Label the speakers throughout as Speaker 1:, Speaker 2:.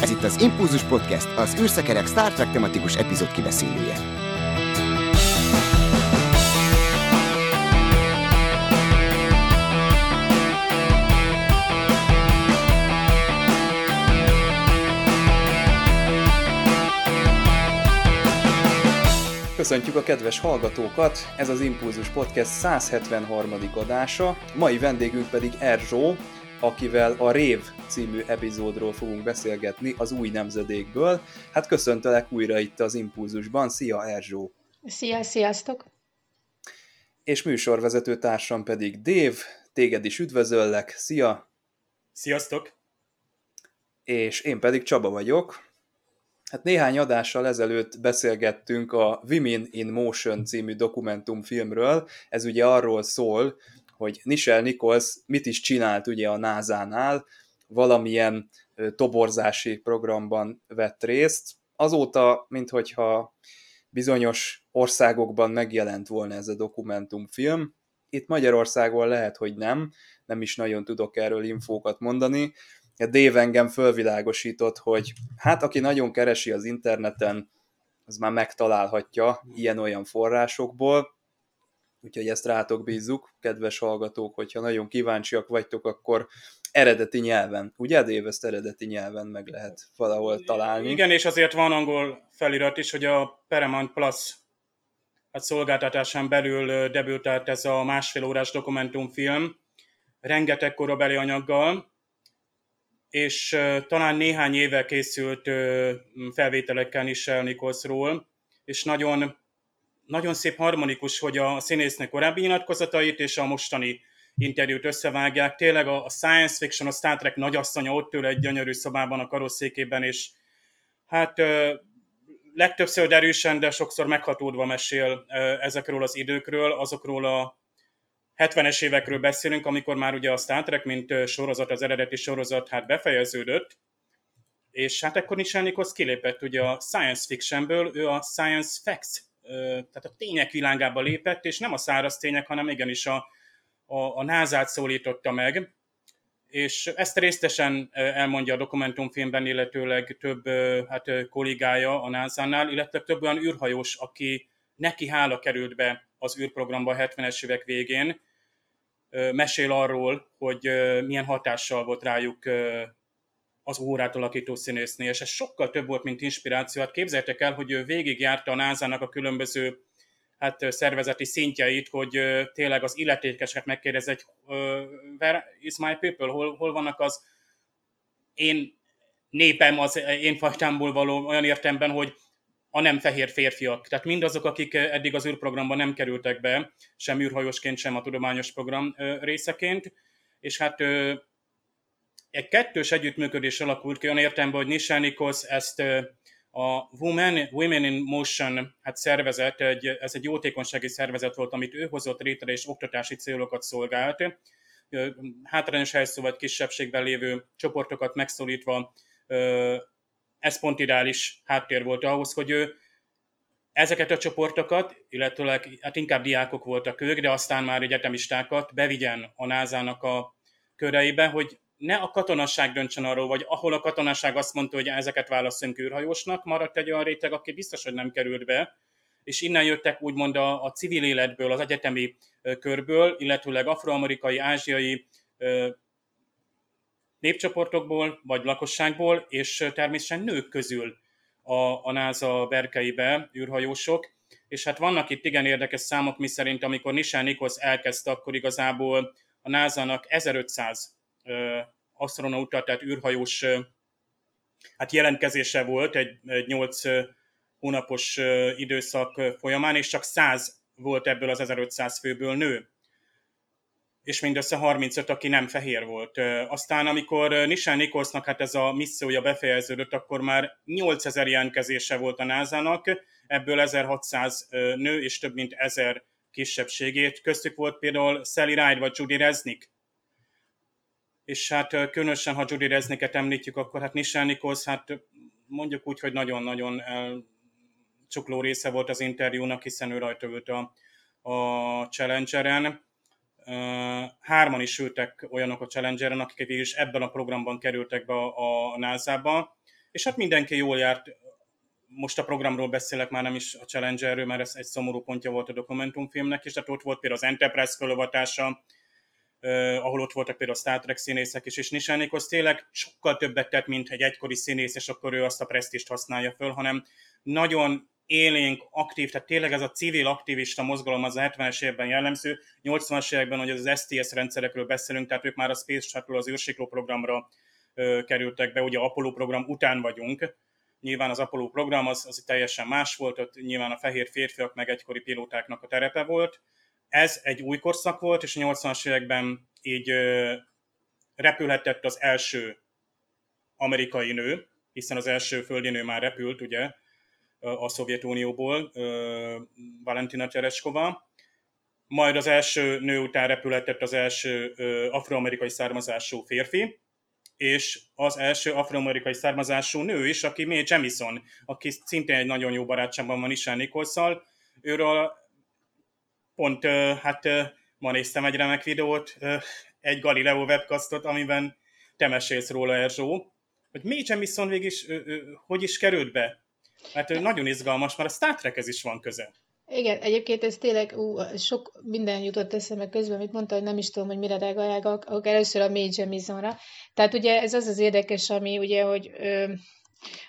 Speaker 1: Ez itt az Impulzus Podcast, az űrszekerek Star Trek tematikus epizód kibeszélője.
Speaker 2: Köszöntjük a kedves hallgatókat, ez az Impulzus Podcast 173. adása, mai vendégünk pedig Erzsó, akivel a Rév című epizódról fogunk beszélgetni az új nemzedékből. Hát köszöntelek újra itt az Impulzusban. Szia Erzsó!
Speaker 3: Szia, sziasztok!
Speaker 2: És műsorvezető társam pedig Dév, téged is üdvözöllek. Szia!
Speaker 4: Sziasztok!
Speaker 2: És én pedig Csaba vagyok. Hát néhány adással ezelőtt beszélgettünk a Women in Motion című dokumentumfilmről. Ez ugye arról szól, hogy Nichelle Nichols mit is csinált ugye a NASA-nál, valamilyen toborzási programban vett részt. Azóta, minthogyha bizonyos országokban megjelent volna ez a dokumentumfilm, itt Magyarországon lehet, hogy nem, nem is nagyon tudok erről infókat mondani. Dave engem fölvilágosított, hogy hát aki nagyon keresi az interneten, az már megtalálhatja ilyen-olyan forrásokból, úgyhogy ezt rátok bízzuk, kedves hallgatók, hogyha nagyon kíváncsiak vagytok, akkor eredeti nyelven, ugye Dave, ezt eredeti nyelven meg lehet valahol találni.
Speaker 4: Igen, és azért van angol felirat is, hogy a Paramount Plus hát szolgáltatásán belül debütált ez a másfél órás dokumentumfilm, rengeteg korabeli anyaggal, és talán néhány éve készült felvételekkel is Nicholsról, és nagyon nagyon szép harmonikus, hogy a színésznek korábbi nyilatkozatait és a mostani interjút összevágják. Tényleg a science fiction, a Star Trek nagyasszonya ott ül egy gyönyörű szobában a karosszékében, és hát legtöbbször erősen, de sokszor meghatódva mesél ezekről az időkről, azokról a 70-es évekről beszélünk, amikor már ugye a Star Trek, mint sorozat, az eredeti sorozat, hát befejeződött, és hát akkor Nichelle Nichols kilépett ugye a science fictionből, ő a science facts tehát a tények világába lépett, és nem a száraz tények, hanem igenis a, a, a názát szólította meg, és ezt résztesen elmondja a dokumentumfilmben, illetőleg több hát, kollégája a NASA-nál, illetve több olyan űrhajós, aki neki hála került be az űrprogramba a 70-es évek végén, mesél arról, hogy milyen hatással volt rájuk az órát alakító színésznél, és ez sokkal több volt, mint inspiráció. Hát képzeljétek el, hogy ő végigjárta a NASA-nak a különböző hát, szervezeti szintjeit, hogy tényleg az illetékeseket megkérdez, hogy where is my people, hol, hol vannak az én népem, az én fajtámból való olyan értemben, hogy a nem fehér férfiak. Tehát mindazok, akik eddig az űrprogramban nem kerültek be, sem űrhajósként, sem a tudományos program részeként, és hát egy kettős együttműködés alakult ki olyan értelemben, hogy Nisha Nichols ezt a Women, Women in Motion hát szervezet, egy, ez egy jótékonysági szervezet volt, amit ő hozott létre, és oktatási célokat szolgált. Hátrányos helyszó vagy kisebbségben lévő csoportokat megszólítva, ez pont ideális háttér volt ahhoz, hogy ő ezeket a csoportokat, illetőleg hát inkább diákok voltak ők, de aztán már egyetemistákat bevigyen a NASA-nak a köreibe, hogy ne a katonaság döntsön arról, vagy ahol a katonaság azt mondta, hogy ezeket válaszolunk űrhajósnak, maradt egy olyan réteg, aki biztos, hogy nem került be, és innen jöttek úgymond a, a civil életből, az egyetemi körből, illetőleg afroamerikai, ázsiai népcsoportokból, vagy lakosságból, és természetesen nők közül a, a NASA berkeibe űrhajósok, és hát vannak itt igen érdekes számok, miszerint amikor Nishan Nichols elkezdte, akkor igazából a NASA-nak 1500 astronauta, tehát űrhajós hát jelentkezése volt egy, egy 8 hónapos időszak folyamán, és csak 100 volt ebből az 1500 főből nő és mindössze 35, aki nem fehér volt. Aztán, amikor Nishan Nicholsnak hát ez a missziója befejeződött, akkor már 8000 jelentkezése volt a NASA-nak, ebből 1600 nő és több mint 1000 kisebbségét. Köztük volt például Sally Ride vagy Judy Resnick, és hát különösen, ha Judy Rezniket említjük, akkor hát Nishan Nichols, hát mondjuk úgy, hogy nagyon-nagyon csukló része volt az interjúnak, hiszen ő rajta ült a, a Challengeren. Hárman is ültek olyanok a Challengeren, akik is ebben a programban kerültek be a, a NASA-ba, és hát mindenki jól járt, most a programról beszélek, már nem is a Challengerről, mert ez egy szomorú pontja volt a dokumentumfilmnek, és tehát ott volt például az Enterprise fölavatása, Uh, ahol ott voltak például a Star Trek színészek is, és Nisánikos tényleg sokkal többet tett, mint egy egykori színész, és akkor ő azt a presztist használja föl, hanem nagyon élénk, aktív, tehát tényleg ez a civil aktivista mozgalom az a 70-es években jellemző, 80-as években, hogy az STS rendszerekről beszélünk, tehát ők már a Space Shuttle, az űrsikló programra ö, kerültek be, ugye Apollo program után vagyunk, nyilván az Apollo program az, az teljesen más volt, ott nyilván a fehér férfiak meg egykori pilótáknak a terepe volt. Ez egy új korszak volt, és a 80-as években így repülhetett az első amerikai nő, hiszen az első földi nő már repült, ugye, a Szovjetunióból, Valentina Tereskova. Majd az első nő után repületett az első afroamerikai származású férfi, és az első afroamerikai származású nő is, aki May Jemison, aki szintén egy nagyon jó barátságban van Isán Nikolszal. Őről pont, hát ma néztem egy remek videót, egy Galileo webcastot, amiben te mesélsz róla, Erzsó, hogy May Jemison végig is, hogy is került be mert nagyon izgalmas, mert a Star Trekhez is van köze.
Speaker 3: Igen, egyébként ez tényleg ú, sok minden jutott eszembe közben, amit mondta, hogy nem is tudom, hogy mire reagálják, először a Major. Tehát ugye ez az az érdekes, ami ugye, hogy ö,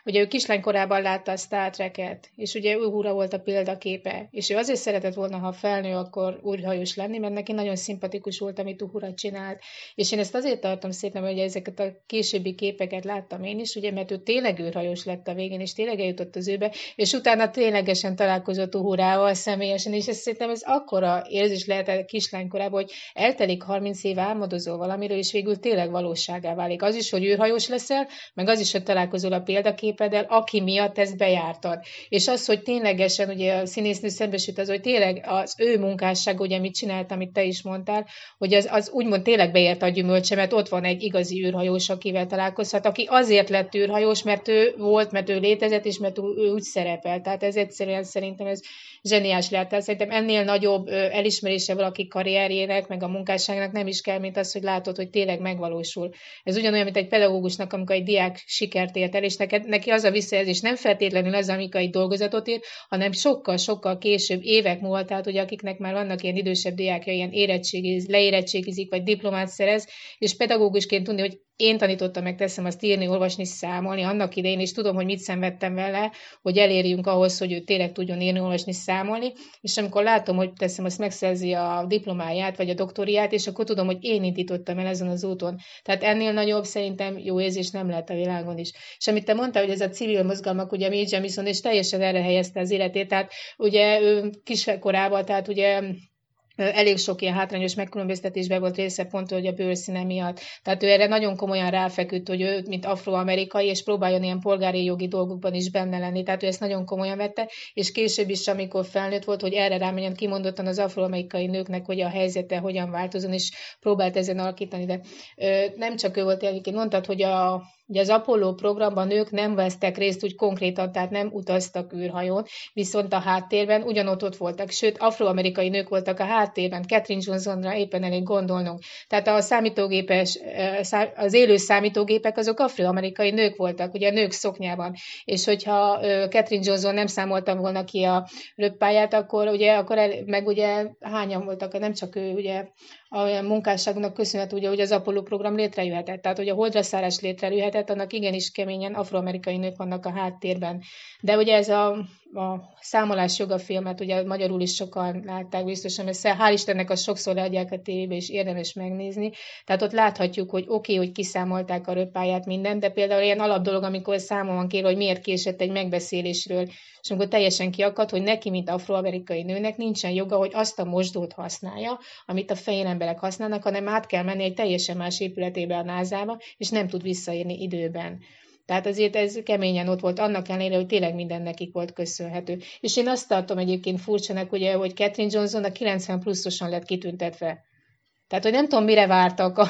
Speaker 3: Ugye ő kislánykorában látta a Star Trek-et, és ugye ő húra volt a példaképe, és ő azért szeretett volna, ha felnő, akkor újhajós lenni, mert neki nagyon szimpatikus volt, amit Uhura csinált. És én ezt azért tartom szépen, hogy ezeket a későbbi képeket láttam én is, ugye, mert ő tényleg űrhajós lett a végén, és tényleg eljutott az őbe, és utána ténylegesen találkozott Uhurával személyesen, és ezt szerintem ez akkora érzés lehet a kislánykorában, hogy eltelik 30 év álmodozó valamiről, és végül tényleg valóságá válik. Az is, hogy űrhajós leszel, meg az is, hogy találkozol a példaképeddel, aki miatt ezt bejártad. És az, hogy ténylegesen ugye a színésznő szembesült az, hogy tényleg az ő munkásság, ugye mit csinált, amit te is mondtál, hogy az, az úgymond tényleg beért a gyümölcse, mert ott van egy igazi űrhajós, akivel találkozhat, aki azért lett űrhajós, mert ő volt, mert ő létezett, és mert ő úgy szerepel. Tehát ez egyszerűen szerintem ez zseniás lehet. Tehát szerintem ennél nagyobb elismerése valaki karrierjének, meg a munkásságnak nem is kell, mint az, hogy látod, hogy tényleg megvalósul. Ez ugyanolyan, mint egy pedagógusnak, amikor egy diák sikert ért el, és neked, neki az a visszajelzés nem feltétlenül az, amikor egy dolgozatot ír, hanem sokkal-sokkal később, évek múlva, tehát ugye akiknek már vannak ilyen idősebb diákja, ilyen érettségiz, leérettségizik, vagy diplomát szerez, és pedagógusként tudni, hogy én tanítottam meg, teszem azt írni, olvasni, számolni annak idején, és tudom, hogy mit szenvedtem vele, hogy elérjünk ahhoz, hogy ő tényleg tudjon írni, olvasni, számolni, és amikor látom, hogy teszem azt megszerzi a diplomáját, vagy a doktoriát, és akkor tudom, hogy én indítottam el ezen az úton. Tehát ennél nagyobb szerintem jó érzés nem lehet a világon is. És amit te mondtál, hogy ez a civil mozgalmak, ugye May Jamison, és teljesen erre helyezte az életét, tehát ugye ő kiskorában, tehát ugye elég sok ilyen hátrányos megkülönböztetésbe volt része pont, hogy a bőrszíne miatt. Tehát ő erre nagyon komolyan ráfeküdt, hogy ő, mint afroamerikai, és próbáljon ilyen polgári jogi dolgokban is benne lenni. Tehát ő ezt nagyon komolyan vette, és később is, amikor felnőtt volt, hogy erre rámenjen kimondottan az afroamerikai nőknek, hogy a helyzete hogyan változon, és próbált ezen alakítani. De ö, nem csak ő volt, egyébként mondtad, hogy a Ugye az Apollo programban nők nem vesztek részt úgy konkrétan, tehát nem utaztak űrhajón, viszont a háttérben ugyanott ott voltak, sőt, afroamerikai nők voltak a háttérben, Catherine Johnsonra éppen elég gondolnunk. Tehát a számítógépes, az élő számítógépek azok afroamerikai nők voltak, ugye nők szoknyában, és hogyha Catherine Johnson nem számoltam volna ki a röppáját, akkor ugye, akkor el, meg ugye hányan voltak, nem csak ő, ugye a munkásságnak köszönhető, ugye, hogy az Apollo program létrejöhetett. Tehát, hogy a holdra létrejöhetett, annak igenis keményen afroamerikai nők vannak a háttérben. De ugye ez a, a számolás joga filmet, ugye magyarul is sokan látták biztosan, mert hál' Istennek azt sokszor leadják a tévébe, és érdemes megnézni. Tehát ott láthatjuk, hogy oké, okay, hogy kiszámolták a röppáját minden, de például ilyen alapdolog, amikor számon van kérve, hogy miért késett egy megbeszélésről, és amikor teljesen kiakad, hogy neki, mint afroamerikai nőnek nincsen joga, hogy azt a mosdót használja, amit a fehér emberek használnak, hanem át kell menni egy teljesen más épületébe a názába, és nem tud visszaérni időben. Tehát azért ez keményen ott volt, annak ellenére, hogy tényleg minden nekik volt köszönhető. És én azt tartom egyébként furcsanak, ugye, hogy Catherine Johnson a 90 pluszosan lett kitüntetve. Tehát, hogy nem tudom, mire vártak a,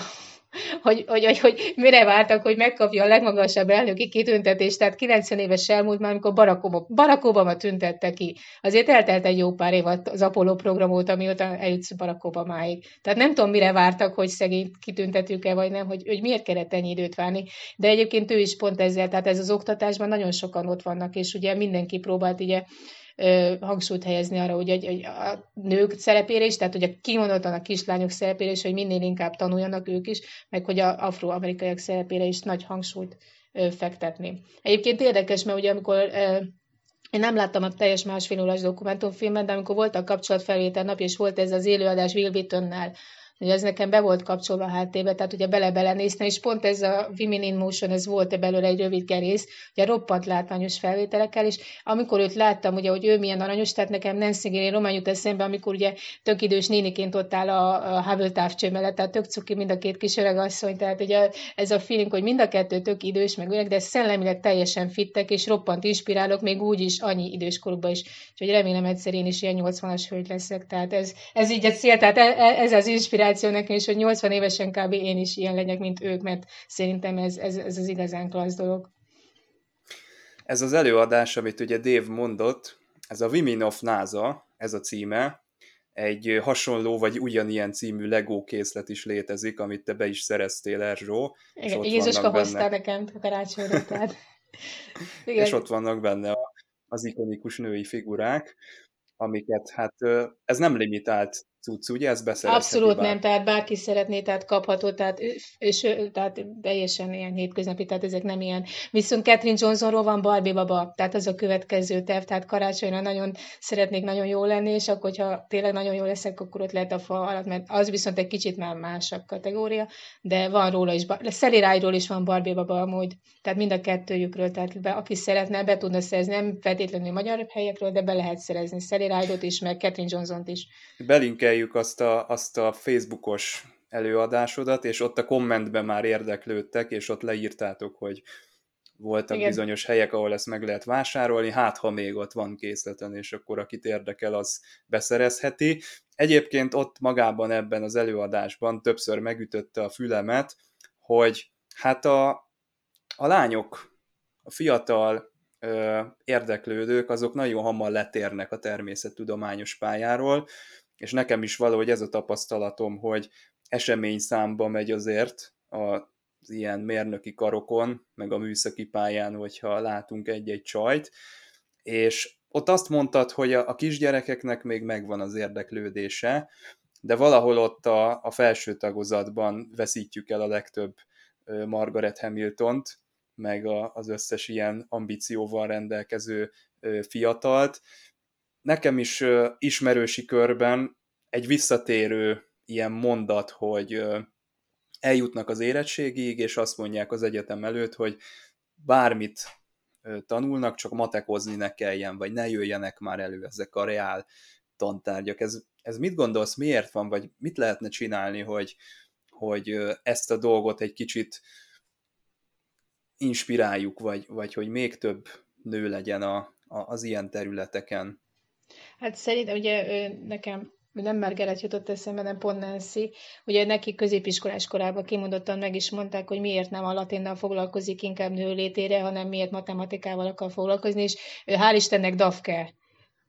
Speaker 3: hogy, hogy, hogy, hogy mire vártak, hogy megkapja a legmagasabb elnöki kitüntetést, tehát 90 éves elmúlt már, amikor Barack Obama, Barack Obama tüntette ki. Azért eltelt egy jó pár év az Apollo program óta, mióta eljutsz Barack Obamáig. Tehát nem tudom, mire vártak, hogy szegény kitüntetők-e, vagy nem, hogy, hogy miért kellett ennyi időt várni. De egyébként ő is pont ezzel, tehát ez az oktatásban nagyon sokan ott vannak, és ugye mindenki próbált ugye hangsúlyt helyezni arra, hogy, hogy a nők szerepére is, tehát hogy a kimondottan a kislányok szerepére is, hogy minél inkább tanuljanak ők is, meg hogy a afroamerikaiak szerepére is nagy hangsúlyt fektetni. Egyébként érdekes, mert ugye amikor én nem láttam a teljes másfél órás dokumentumfilmet, de amikor volt a kapcsolatfelvétel nap, és volt ez az élőadás Will Wheatonnál, Ugye ez nekem be volt kapcsolva a háttérbe, tehát ugye bele-bele néztem, és pont ez a Women in Motion, ez volt belőle egy rövid gerész, ugye roppant látványos felvételekkel, és amikor őt láttam, ugye, hogy ő milyen aranyos, tehát nekem Nancy Gray román jut eszembe, amikor ugye tök idős néniként ott áll a, a Hubble mellett, tehát tök cuki mind a két kis asszony, tehát ugye ez a feeling, hogy mind a kettő tök idős, meg öreg, de szellemileg teljesen fittek, és roppant inspirálok, még úgy is annyi időskorukban is. Úgyhogy remélem egyszer én is ilyen 80-as hölgy leszek, tehát ez, ez így egy cél, tehát e, e, ez az inspiráció inspiráció nekem is, hogy 80 évesen kb. én is ilyen legyek, mint ők, mert szerintem ez, ez, ez az igazán klassz dolog.
Speaker 2: Ez az előadás, amit ugye Dave mondott, ez a Women of NASA, ez a címe, egy hasonló vagy ugyanilyen című Lego készlet is létezik, amit te be is szereztél, Erzsó.
Speaker 3: Igen, Jézuska hozta nekem a karácsonyra, tehát...
Speaker 2: Igen. És ott vannak benne az ikonikus női figurák, amiket hát ez nem limitált cucc, ugye? Ez beszerezheti
Speaker 3: Abszolút bár. nem, tehát bárki szeretné, tehát kapható, tehát, és, tehát teljesen ilyen hétköznapi, tehát ezek nem ilyen. Viszont Catherine Johnsonról van Barbie baba, tehát az a következő terv, tehát karácsonyra nagyon szeretnék nagyon jó lenni, és akkor, hogyha tényleg nagyon jó leszek, akkor ott lehet a fa alatt, mert az viszont egy kicsit már másabb kategória, de van róla is, Szelirájról is van Barbie baba amúgy, tehát mind a kettőjükről, tehát be, aki szeretne, be tudna szerezni, nem feltétlenül magyar helyekről, de be lehet szerezni Szelirájot is, meg Catherine Johnson-t is.
Speaker 2: Belinke linkeljük azt a, azt a Facebookos előadásodat, és ott a kommentben már érdeklődtek, és ott leírtátok, hogy voltak Igen. bizonyos helyek, ahol ezt meg lehet vásárolni, hát ha még ott van készleten, és akkor akit érdekel, az beszerezheti. Egyébként ott magában ebben az előadásban többször megütötte a fülemet, hogy hát a, a lányok, a fiatal ö, érdeklődők, azok nagyon hamar letérnek a természettudományos pályáról, és nekem is valahogy ez a tapasztalatom, hogy esemény számba megy azért az ilyen mérnöki karokon, meg a műszaki pályán, hogyha látunk egy-egy csajt, és ott azt mondtad, hogy a, a kisgyerekeknek még megvan az érdeklődése, de valahol ott a, a felső tagozatban veszítjük el a legtöbb Margaret Hamiltont, meg a, az összes ilyen ambícióval rendelkező fiatalt, nekem is ismerősi körben egy visszatérő ilyen mondat, hogy eljutnak az érettségig, és azt mondják az egyetem előtt, hogy bármit tanulnak, csak matekozni ne kelljen, vagy ne jöjjenek már elő ezek a reál tantárgyak. Ez, ez mit gondolsz, miért van, vagy mit lehetne csinálni, hogy, hogy ezt a dolgot egy kicsit inspiráljuk, vagy, vagy hogy még több nő legyen a, a, az ilyen területeken?
Speaker 3: Hát szerintem ugye nekem nem Margaret jutott eszembe, nem pont Nancy. Ugye neki középiskolás korában kimondottan meg is mondták, hogy miért nem a latinnal foglalkozik inkább nőlétére, hanem miért matematikával akar foglalkozni, és hál' Istennek Dafke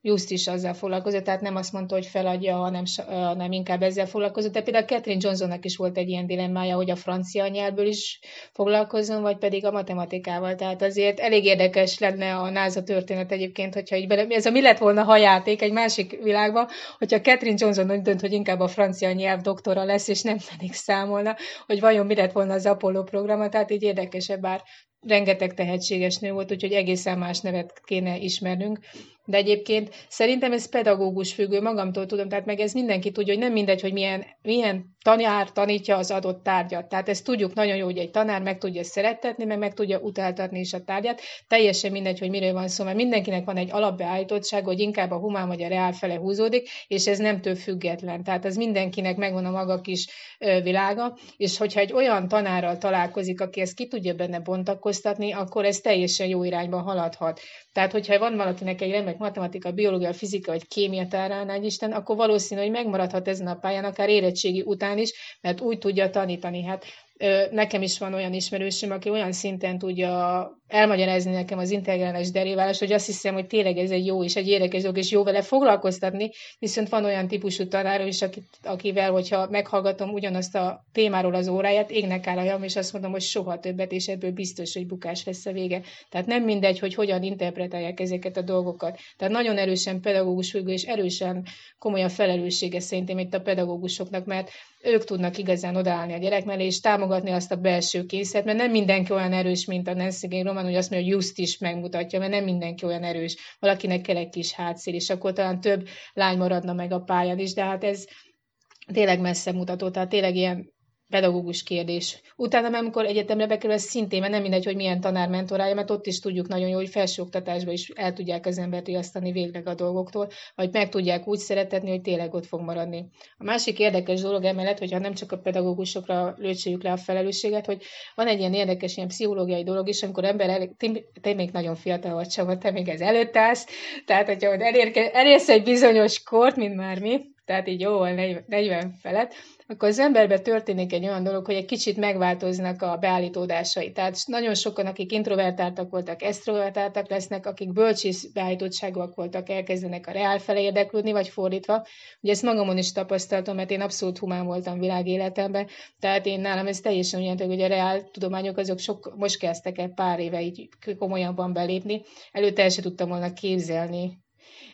Speaker 3: Just is azzal foglalkozott, tehát nem azt mondta, hogy feladja, hanem, hanem inkább ezzel foglalkozott. De például Catherine Johnsonnak is volt egy ilyen dilemmája, hogy a francia nyelvből is foglalkozzon, vagy pedig a matematikával. Tehát azért elég érdekes lenne a NASA történet egyébként, hogyha így bele, ez a mi lett volna hajáték egy másik világban, hogyha Catherine Johnson úgy dönt, hogy inkább a francia nyelv doktora lesz, és nem pedig számolna, hogy vajon mi lett volna az Apollo programa, tehát így érdekesebb, bár rengeteg tehetséges nő volt, úgyhogy egészen más nevet kéne ismernünk. De egyébként szerintem ez pedagógus függő, magamtól tudom, tehát meg ez mindenki tudja, hogy nem mindegy, hogy milyen, milyen tanár tanítja az adott tárgyat. Tehát ezt tudjuk nagyon jó, hogy egy tanár meg tudja szerettetni, meg meg tudja utáltatni is a tárgyat. Teljesen mindegy, hogy miről van szó, mert mindenkinek van egy alapbeállítottság, hogy inkább a humán vagy a reál fele húzódik, és ez nem több független. Tehát ez mindenkinek megvan a maga kis világa, és hogyha egy olyan tanárral találkozik, aki ezt ki tudja benne bontakoztatni, akkor ez teljesen jó irányba haladhat. Tehát, hogyha van valakinek egy remek matematika, biológia, fizika vagy kémia tárán, Isten, akkor valószínű, hogy megmaradhat ezen a pályán, akár érettségi után is, mert úgy tudja tanítani. Hát nekem is van olyan ismerősöm, aki olyan szinten tudja elmagyarázni nekem az integrális deriválás, hogy azt hiszem, hogy tényleg ez egy jó és egy érdekes dolog, és jó vele foglalkoztatni, viszont van olyan típusú tanárom is, akit, akivel, hogyha meghallgatom ugyanazt a témáról az óráját, égnek áll a és azt mondom, hogy soha többet, és ebből biztos, hogy bukás lesz a vége. Tehát nem mindegy, hogy hogyan interpretálják ezeket a dolgokat. Tehát nagyon erősen pedagógus függő, és erősen komoly a felelőssége szerintem itt a pedagógusoknak, mert ők tudnak igazán odaállni a gyerek mellé, és támogatni azt a belső készet, mert nem mindenki olyan erős, mint a Nancy Roman, hogy azt mondja, hogy just is megmutatja, mert nem mindenki olyan erős. Valakinek kell egy kis hátszél, és akkor talán több lány maradna meg a pályán is, de hát ez tényleg messze mutató, tehát tényleg ilyen pedagógus kérdés. Utána, amikor egyetemre bekerül, ez szintén, mert nem mindegy, hogy milyen tanár mentorálja, mert ott is tudjuk nagyon jó, hogy felsőoktatásban is el tudják az embert riasztani végleg a dolgoktól, vagy meg tudják úgy szeretetni, hogy tényleg ott fog maradni. A másik érdekes dolog emellett, hogyha nem csak a pedagógusokra lőtséljük le a felelősséget, hogy van egy ilyen érdekes ilyen pszichológiai dolog is, amikor ember elég, te, te még nagyon fiatal vagy, Csaba, te még ez előtt állsz, tehát hogyha elérke, elérsz egy bizonyos kort, mint már mi, tehát így jó, 40 felett, akkor az emberben történik egy olyan dolog, hogy egy kicsit megváltoznak a beállítódásai. Tehát nagyon sokan, akik introvertáltak voltak, extrovertáltak lesznek, akik bölcsész beállítottságúak voltak, elkezdenek a reál felé érdeklődni, vagy fordítva. Ugye ezt magamon is tapasztaltam, mert én abszolút humán voltam világéletemben, tehát én nálam ez teljesen olyan, hogy a reál tudományok azok sok, most kezdtek el pár éve így komolyabban belépni. Előtte el sem tudtam volna képzelni,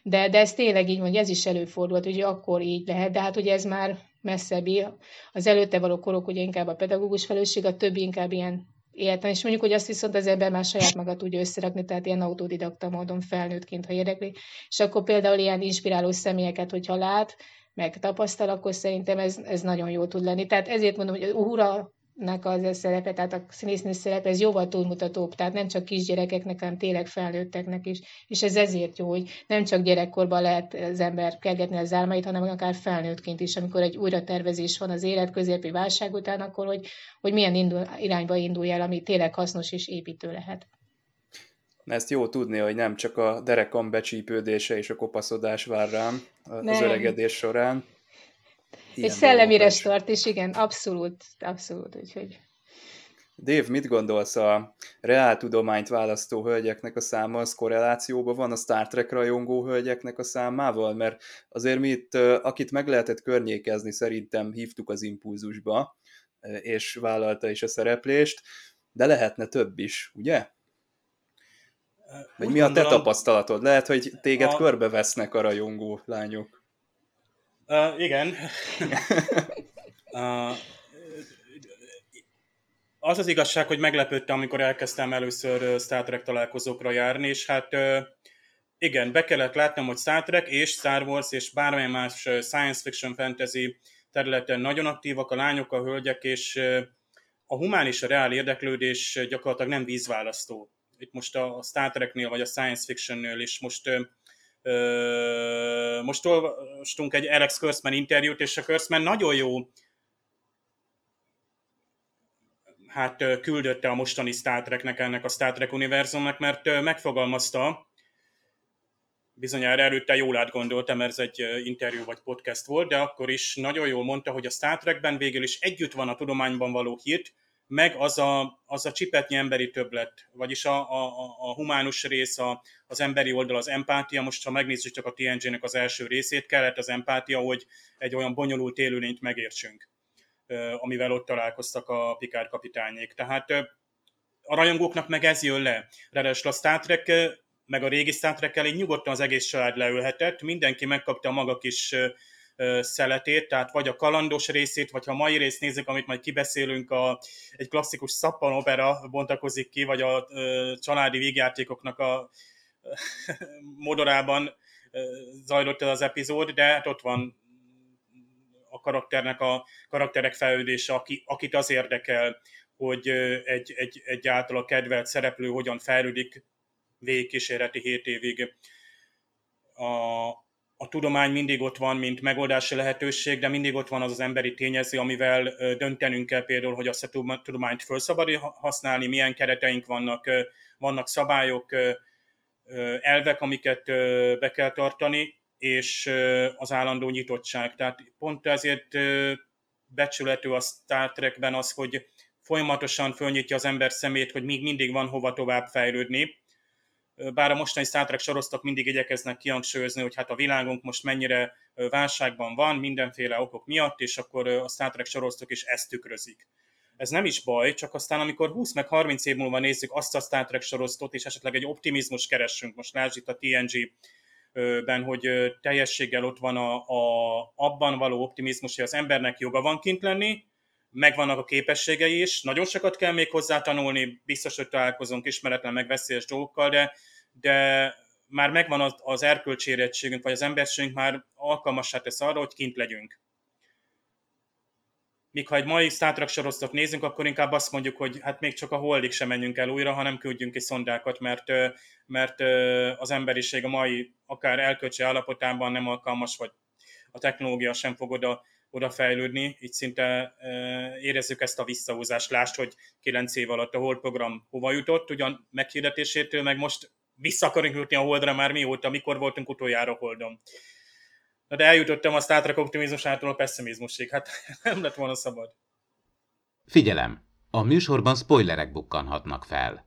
Speaker 3: de, de ez tényleg így mondja, ez is előfordult, hogy akkor így lehet, de hát ugye ez már messzebbi. Az előtte való korok ugye inkább a pedagógus felelősség, a többi inkább ilyen életlen, és mondjuk, hogy azt viszont az ember már saját maga tudja összerakni, tehát ilyen autodidakta módon felnőttként, ha érdekli. És akkor például ilyen inspiráló személyeket, hogyha lát, meg tapasztal, akkor szerintem ez, ez nagyon jó tud lenni. Tehát ezért mondom, hogy ura nek az a szerepe, tehát a színésznő szerepe, ez jóval túlmutatóbb, tehát nem csak kisgyerekeknek, hanem tényleg felnőtteknek is. És ez ezért jó, hogy nem csak gyerekkorban lehet az ember kergetni az álmait, hanem akár felnőttként is, amikor egy újratervezés van az élet középi válság után, akkor hogy, hogy milyen indul, irányba indulj el, ami tényleg hasznos és építő lehet.
Speaker 2: Ezt jó tudni, hogy nem csak a derekam becsípődése és a kopaszodás vár rám az nem. öregedés során,
Speaker 3: egy szellemi restart is, igen, abszolút, abszolút, úgyhogy...
Speaker 2: Dave, mit gondolsz a reáltudományt választó hölgyeknek a száma, az korrelációban van a Star Trek rajongó hölgyeknek a számával? Mert azért mi itt, akit meg lehetett környékezni, szerintem hívtuk az impulzusba, és vállalta is a szereplést, de lehetne több is, ugye? Vagy Úgy mi a te tapasztalatod? Lehet, hogy téged a... körbevesznek a rajongó lányok.
Speaker 4: Uh, igen. uh, az az igazság, hogy meglepődtem, amikor elkezdtem először Star Trek találkozókra járni, és hát uh, igen, be kellett látnom, hogy Star Trek és Star Wars és bármilyen más science fiction fantasy területen nagyon aktívak a lányok, a hölgyek, és a humán és a reál érdeklődés gyakorlatilag nem vízválasztó. Itt most a Star Treknél vagy a science fictionnél is most most olvastunk egy Alex Kurtzman interjút, és a Kurtzman nagyon jó hát küldötte a mostani Star Treknek, ennek a Star Trek univerzumnak, mert megfogalmazta, bizonyára előtte jól átgondoltam, mert ez egy interjú vagy podcast volt, de akkor is nagyon jól mondta, hogy a Star Trekben végül is együtt van a tudományban való hit, meg az a, az a csipetnyi emberi többlet, vagyis a, a, a humánus rész, a, az emberi oldal, az empátia. Most, ha megnézzük csak a TNG-nek az első részét, kellett az empátia, hogy egy olyan bonyolult élőlényt megértsünk, amivel ott találkoztak a Picard kapitányék. Tehát a rajongóknak meg ez jön le. Ráadásul a Star Trek, meg a régi Star Trek-el így nyugodtan az egész család leülhetett, mindenki megkapta a maga kis szeletét, tehát vagy a kalandos részét, vagy ha a mai részt nézzük, amit majd kibeszélünk, a, egy klasszikus szappanopera bontakozik ki, vagy a családi vígjátékoknak a modorában zajlott el az epizód, de hát ott van a karakternek a karakterek fejlődése, aki, akit az érdekel, hogy egy, egy, egy által a kedvelt szereplő hogyan fejlődik végkísérleti 7 évig. A, a tudomány mindig ott van, mint megoldási lehetőség, de mindig ott van az az emberi tényező, amivel döntenünk kell például, hogy azt a tudományt föl szabad használni, milyen kereteink vannak, vannak szabályok, elvek, amiket be kell tartani, és az állandó nyitottság. Tehát pont ezért becsülető a Star Trekben az, hogy folyamatosan fölnyitja az ember szemét, hogy még mindig van hova tovább fejlődni. Bár a mostani Star Trek sorosztok mindig igyekeznek kihangsúlyozni, hogy hát a világunk most mennyire válságban van, mindenféle okok miatt, és akkor a Star Trek sorosztok is ezt tükrözik. Ez nem is baj, csak aztán amikor 20 meg 30 év múlva nézzük azt a Star Trek sorosztot, és esetleg egy optimizmus keressünk, most lásd itt a TNG ben, hogy teljességgel ott van a, a, abban való optimizmus, hogy az embernek joga van kint lenni, megvannak a képességei is, nagyon sokat kell még hozzá tanulni, biztos, hogy találkozunk ismeretlen, meg veszélyes dolgokkal, de, de már megvan az, az erkölcsi érettségünk, vagy az emberségünk már alkalmassá tesz arra, hogy kint legyünk. Míg ha egy mai Star Trek sorosztot nézünk, akkor inkább azt mondjuk, hogy hát még csak a holdig sem menjünk el újra, hanem küldjünk ki szondákat, mert, mert az emberiség a mai akár elkölcsi állapotában nem alkalmas, vagy a technológia sem fog oda, oda fejlődni, így szinte érezzük ezt a visszahúzást. Lásd, hogy 9 év alatt a Hold program hova jutott, ugyan meghirdetésétől, meg most vissza akarunk jutni a Holdra már mióta, mikor voltunk utoljára Holdon. Na de eljutottam a Star Trek optimizmusától a pessimizmusig. Hát nem lett volna szabad.
Speaker 5: Figyelem! A műsorban spoilerek bukkanhatnak fel.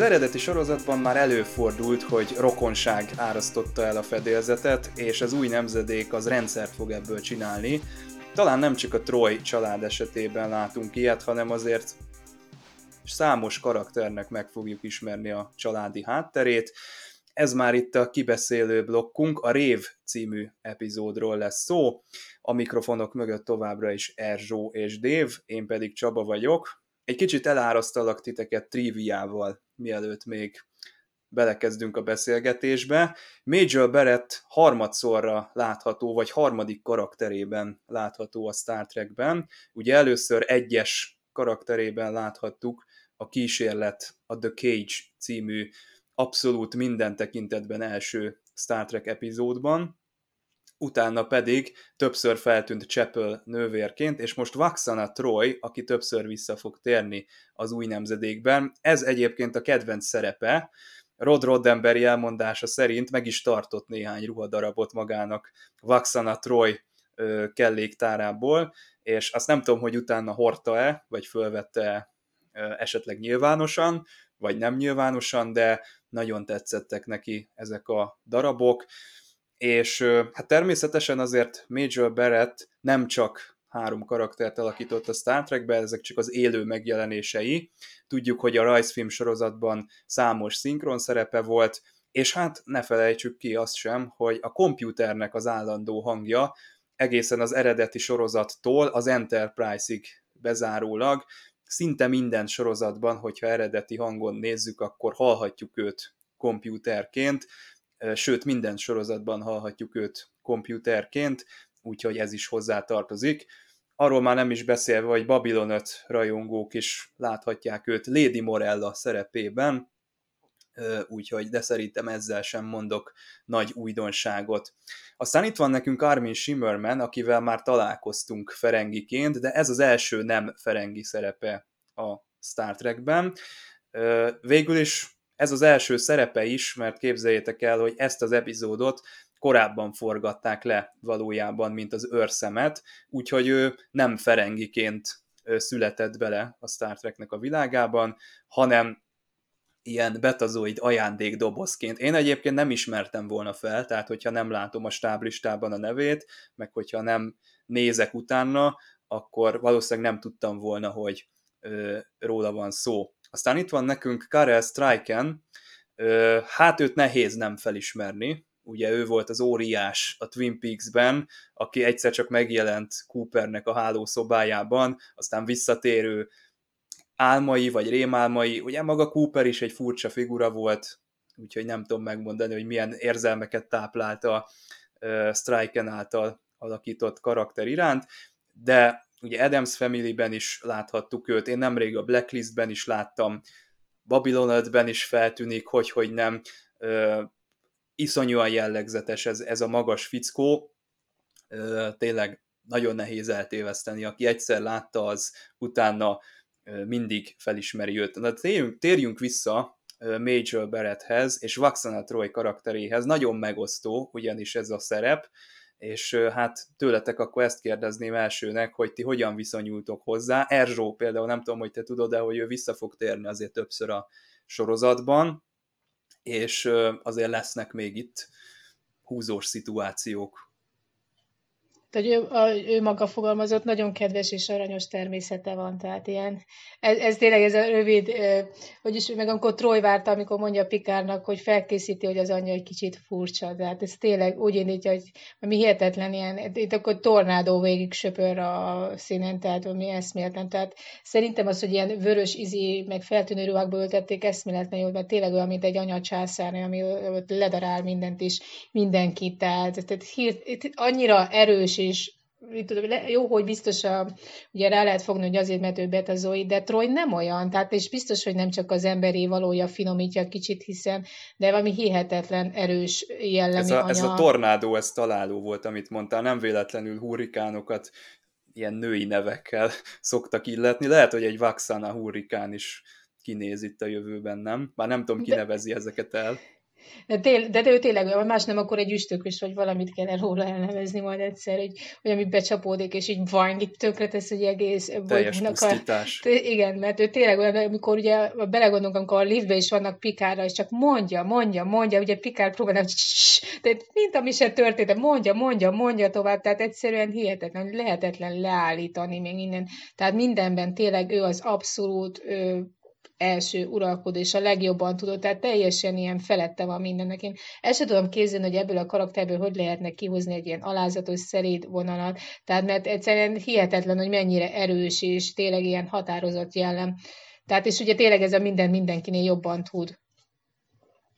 Speaker 2: Az eredeti sorozatban már előfordult, hogy rokonság árasztotta el a fedélzetet, és az új nemzedék az rendszert fog ebből csinálni. Talán nem csak a Troy család esetében látunk ilyet, hanem azért számos karakternek meg fogjuk ismerni a családi hátterét. Ez már itt a kibeszélő blokkunk, a Rév című epizódról lesz szó. A mikrofonok mögött továbbra is Erzsó és Dév, én pedig Csaba vagyok. Egy kicsit elárasztalak titeket triviával mielőtt még belekezdünk a beszélgetésbe. Major Barrett harmadszorra látható, vagy harmadik karakterében látható a Star Trekben. Ugye először egyes karakterében láthattuk a kísérlet, a The Cage című abszolút minden tekintetben első Star Trek epizódban, utána pedig többször feltűnt Chapel nővérként, és most Vaxana Troy, aki többször vissza fog térni az új nemzedékben. Ez egyébként a kedvenc szerepe, Rod Roddenberry elmondása szerint meg is tartott néhány ruhadarabot magának Vaxana Troy kelléktárából, és azt nem tudom, hogy utána hordta-e, vagy fölvette esetleg nyilvánosan, vagy nem nyilvánosan, de nagyon tetszettek neki ezek a darabok és hát természetesen azért Major Barrett nem csak három karaktert alakított a Star Trekbe, ezek csak az élő megjelenései. Tudjuk, hogy a rajzfilm sorozatban számos szinkron szerepe volt, és hát ne felejtsük ki azt sem, hogy a kompjúternek az állandó hangja egészen az eredeti sorozattól az Enterprise-ig bezárólag, szinte minden sorozatban, hogyha eredeti hangon nézzük, akkor hallhatjuk őt kompjúterként, sőt minden sorozatban hallhatjuk őt komputerként, úgyhogy ez is hozzá tartozik. Arról már nem is beszélve, hogy Babylon 5 rajongók is láthatják őt Lady Morella szerepében, úgyhogy de szerintem ezzel sem mondok nagy újdonságot. Aztán itt van nekünk Armin Shimmerman, akivel már találkoztunk Ferengiként, de ez az első nem Ferengi szerepe a Star Trekben. Végül is ez az első szerepe is, mert képzeljétek el, hogy ezt az epizódot korábban forgatták le valójában, mint az őrszemet, úgyhogy ő nem Ferengiként született bele a Star Treknek a világában, hanem ilyen betazoid ajándékdobozként. Én egyébként nem ismertem volna fel, tehát hogyha nem látom a stáblistában a nevét, meg hogyha nem nézek utána, akkor valószínűleg nem tudtam volna, hogy ö, róla van szó. Aztán itt van nekünk Karel Stryken, hát őt nehéz nem felismerni, ugye ő volt az óriás a Twin Peaks-ben, aki egyszer csak megjelent Coopernek a hálószobájában, aztán visszatérő álmai vagy rémálmai, ugye maga Cooper is egy furcsa figura volt, úgyhogy nem tudom megmondani, hogy milyen érzelmeket táplálta uh, Striken által alakított karakter iránt, de ugye Adams Family-ben is láthattuk őt, én nemrég a Blacklist-ben is láttam, Babylon 5-ben is feltűnik, hogy, hogy nem ö, iszonyúan jellegzetes ez, ez a magas fickó, ö, tényleg nagyon nehéz eltéveszteni, aki egyszer látta, az utána mindig felismeri őt. Na, térjünk, térjünk vissza Major Barretthez és Vaxana Troy karakteréhez. Nagyon megosztó ugyanis ez a szerep, és hát tőletek akkor ezt kérdezném elsőnek, hogy ti hogyan viszonyultok hozzá. Erzsó például, nem tudom, hogy te tudod, de hogy ő vissza fog térni azért többször a sorozatban, és azért lesznek még itt húzós szituációk
Speaker 3: tehát ő, a, ő maga fogalmazott, nagyon kedves és aranyos természete van, tehát ilyen, ez, ez tényleg ez a rövid, hogy is meg amikor Troy várta, amikor mondja Pikárnak, hogy felkészíti, hogy az anyja egy kicsit furcsa, tehát ez tényleg úgy indítja, hogy mi hihetetlen ilyen, itt akkor tornádó végig söpör a színen, tehát ami eszméletlen, tehát szerintem az, hogy ilyen vörös izi, meg feltűnő ruhákba öltették, eszméletlen jó, mert tényleg olyan, mint egy anya császárnő, ami ledarál mindent is, mindenkit, tehát, tehát hírt, annyira erős és jó, hogy biztos a, ugye rá lehet fogni, hogy azért, mert ő betazói, de Troy nem olyan, tehát és biztos, hogy nem csak az emberi valója finomítja kicsit, hiszen, de valami hihetetlen erős jellemű
Speaker 2: ez a, ez a tornádó, ez találó volt, amit mondtál, nem véletlenül hurrikánokat ilyen női nevekkel szoktak illetni. Lehet, hogy egy Vaxana hurrikán is kinéz itt a jövőben, nem? Már nem tudom, ki de... nevezi ezeket el.
Speaker 3: De, tél, de, de ő tényleg, ha más nem, akkor egy üstökös, vagy valamit kell róla elnevezni majd egyszer, hogy, hogy ami becsapódik, és így vajnik tönkre tesz, hogy egész...
Speaker 2: Teljes pusztítás.
Speaker 3: A, igen, mert ő tényleg olyan, amikor ugye belegondolunk, amikor a liftben is vannak pikára, és csak mondja, mondja, mondja, ugye pikár próbálnak, tehát mint ami se történt, mondja, mondja, mondja tovább, tehát egyszerűen hihetetlen, lehetetlen leállítani még innen. Tehát mindenben tényleg ő az abszolút ő, első uralkodó, és a legjobban tudott, tehát teljesen ilyen felette van mindennek. Én el sem tudom képzelni, hogy ebből a karakterből hogy lehetne kihozni egy ilyen alázatos, szeréd vonalat, tehát mert egyszerűen hihetetlen, hogy mennyire erős, és tényleg ilyen határozott jellem. Tehát és ugye tényleg ez a minden mindenkinél jobban tud.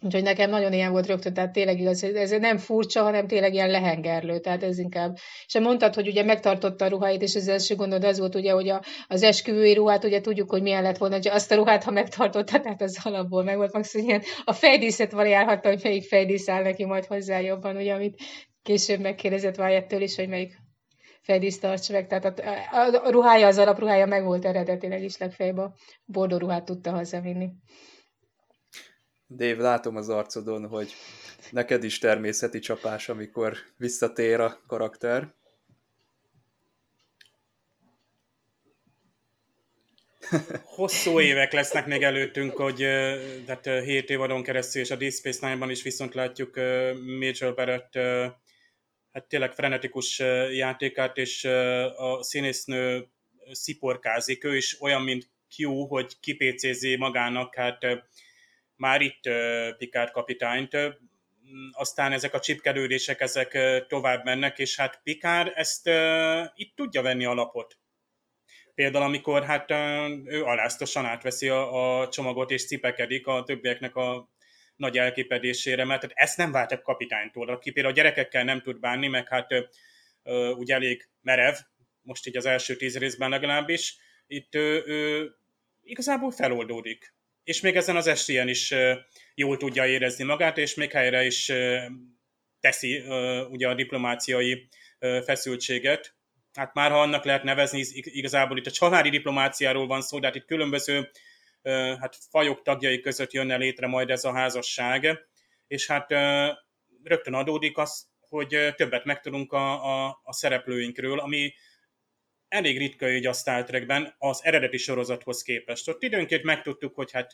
Speaker 3: Úgyhogy nekem nagyon ilyen volt rögtön, tehát tényleg igaz, ez nem furcsa, hanem tényleg ilyen lehengerlő, tehát ez inkább. És mondtad, hogy ugye megtartotta a ruháit, és az első gondod az volt ugye, hogy a, az esküvői ruhát, ugye tudjuk, hogy milyen lett volna, hogy azt a ruhát, ha megtartotta, tehát az alapból meg volt, maximum ilyen a fejdíszet variálhatta, hogy melyik fejdísz áll neki majd hozzá jobban, ugye, amit később megkérdezett Wyatt-től is, hogy melyik fejdísz tartsa meg, tehát a, a, a, ruhája, az alapruhája meg volt eredetileg is legfeljebb a bordó ruhát tudta hazavinni.
Speaker 2: Dave, látom az arcodon, hogy neked is természeti csapás, amikor visszatér a karakter.
Speaker 4: Hosszú évek lesznek még előttünk, hogy tehát 7 évadon keresztül, és a Deep Space Nine-ban is viszont látjuk Major Barrett hát tényleg frenetikus játékát, és a színésznő sziporkázik. Ő is olyan, mint Q, hogy kipécézi magának hát már itt Picard kapitányt, aztán ezek a csipkedődések ezek tovább mennek, és hát Picard ezt itt tudja venni a lapot. Például, amikor hát ő aláztosan átveszi a, a csomagot és cipekedik a többieknek a nagy elképedésére, mert hát ezt nem vált a kapitánytól, aki például a gyerekekkel nem tud bánni, meg hát ugye elég merev, most így az első tíz részben legalábbis, itt ő, ő igazából feloldódik és még ezen az estén is jól tudja érezni magát, és még helyre is teszi ugye a diplomáciai feszültséget. Hát már ha annak lehet nevezni, igazából itt a családi diplomáciáról van szó, de hát itt különböző hát fajok tagjai között jönne létre majd ez a házasság, és hát rögtön adódik az, hogy többet megtudunk a, a, a szereplőinkről, ami elég ritka így a Star Trekben az eredeti sorozathoz képest. Ott időnként megtudtuk, hogy hát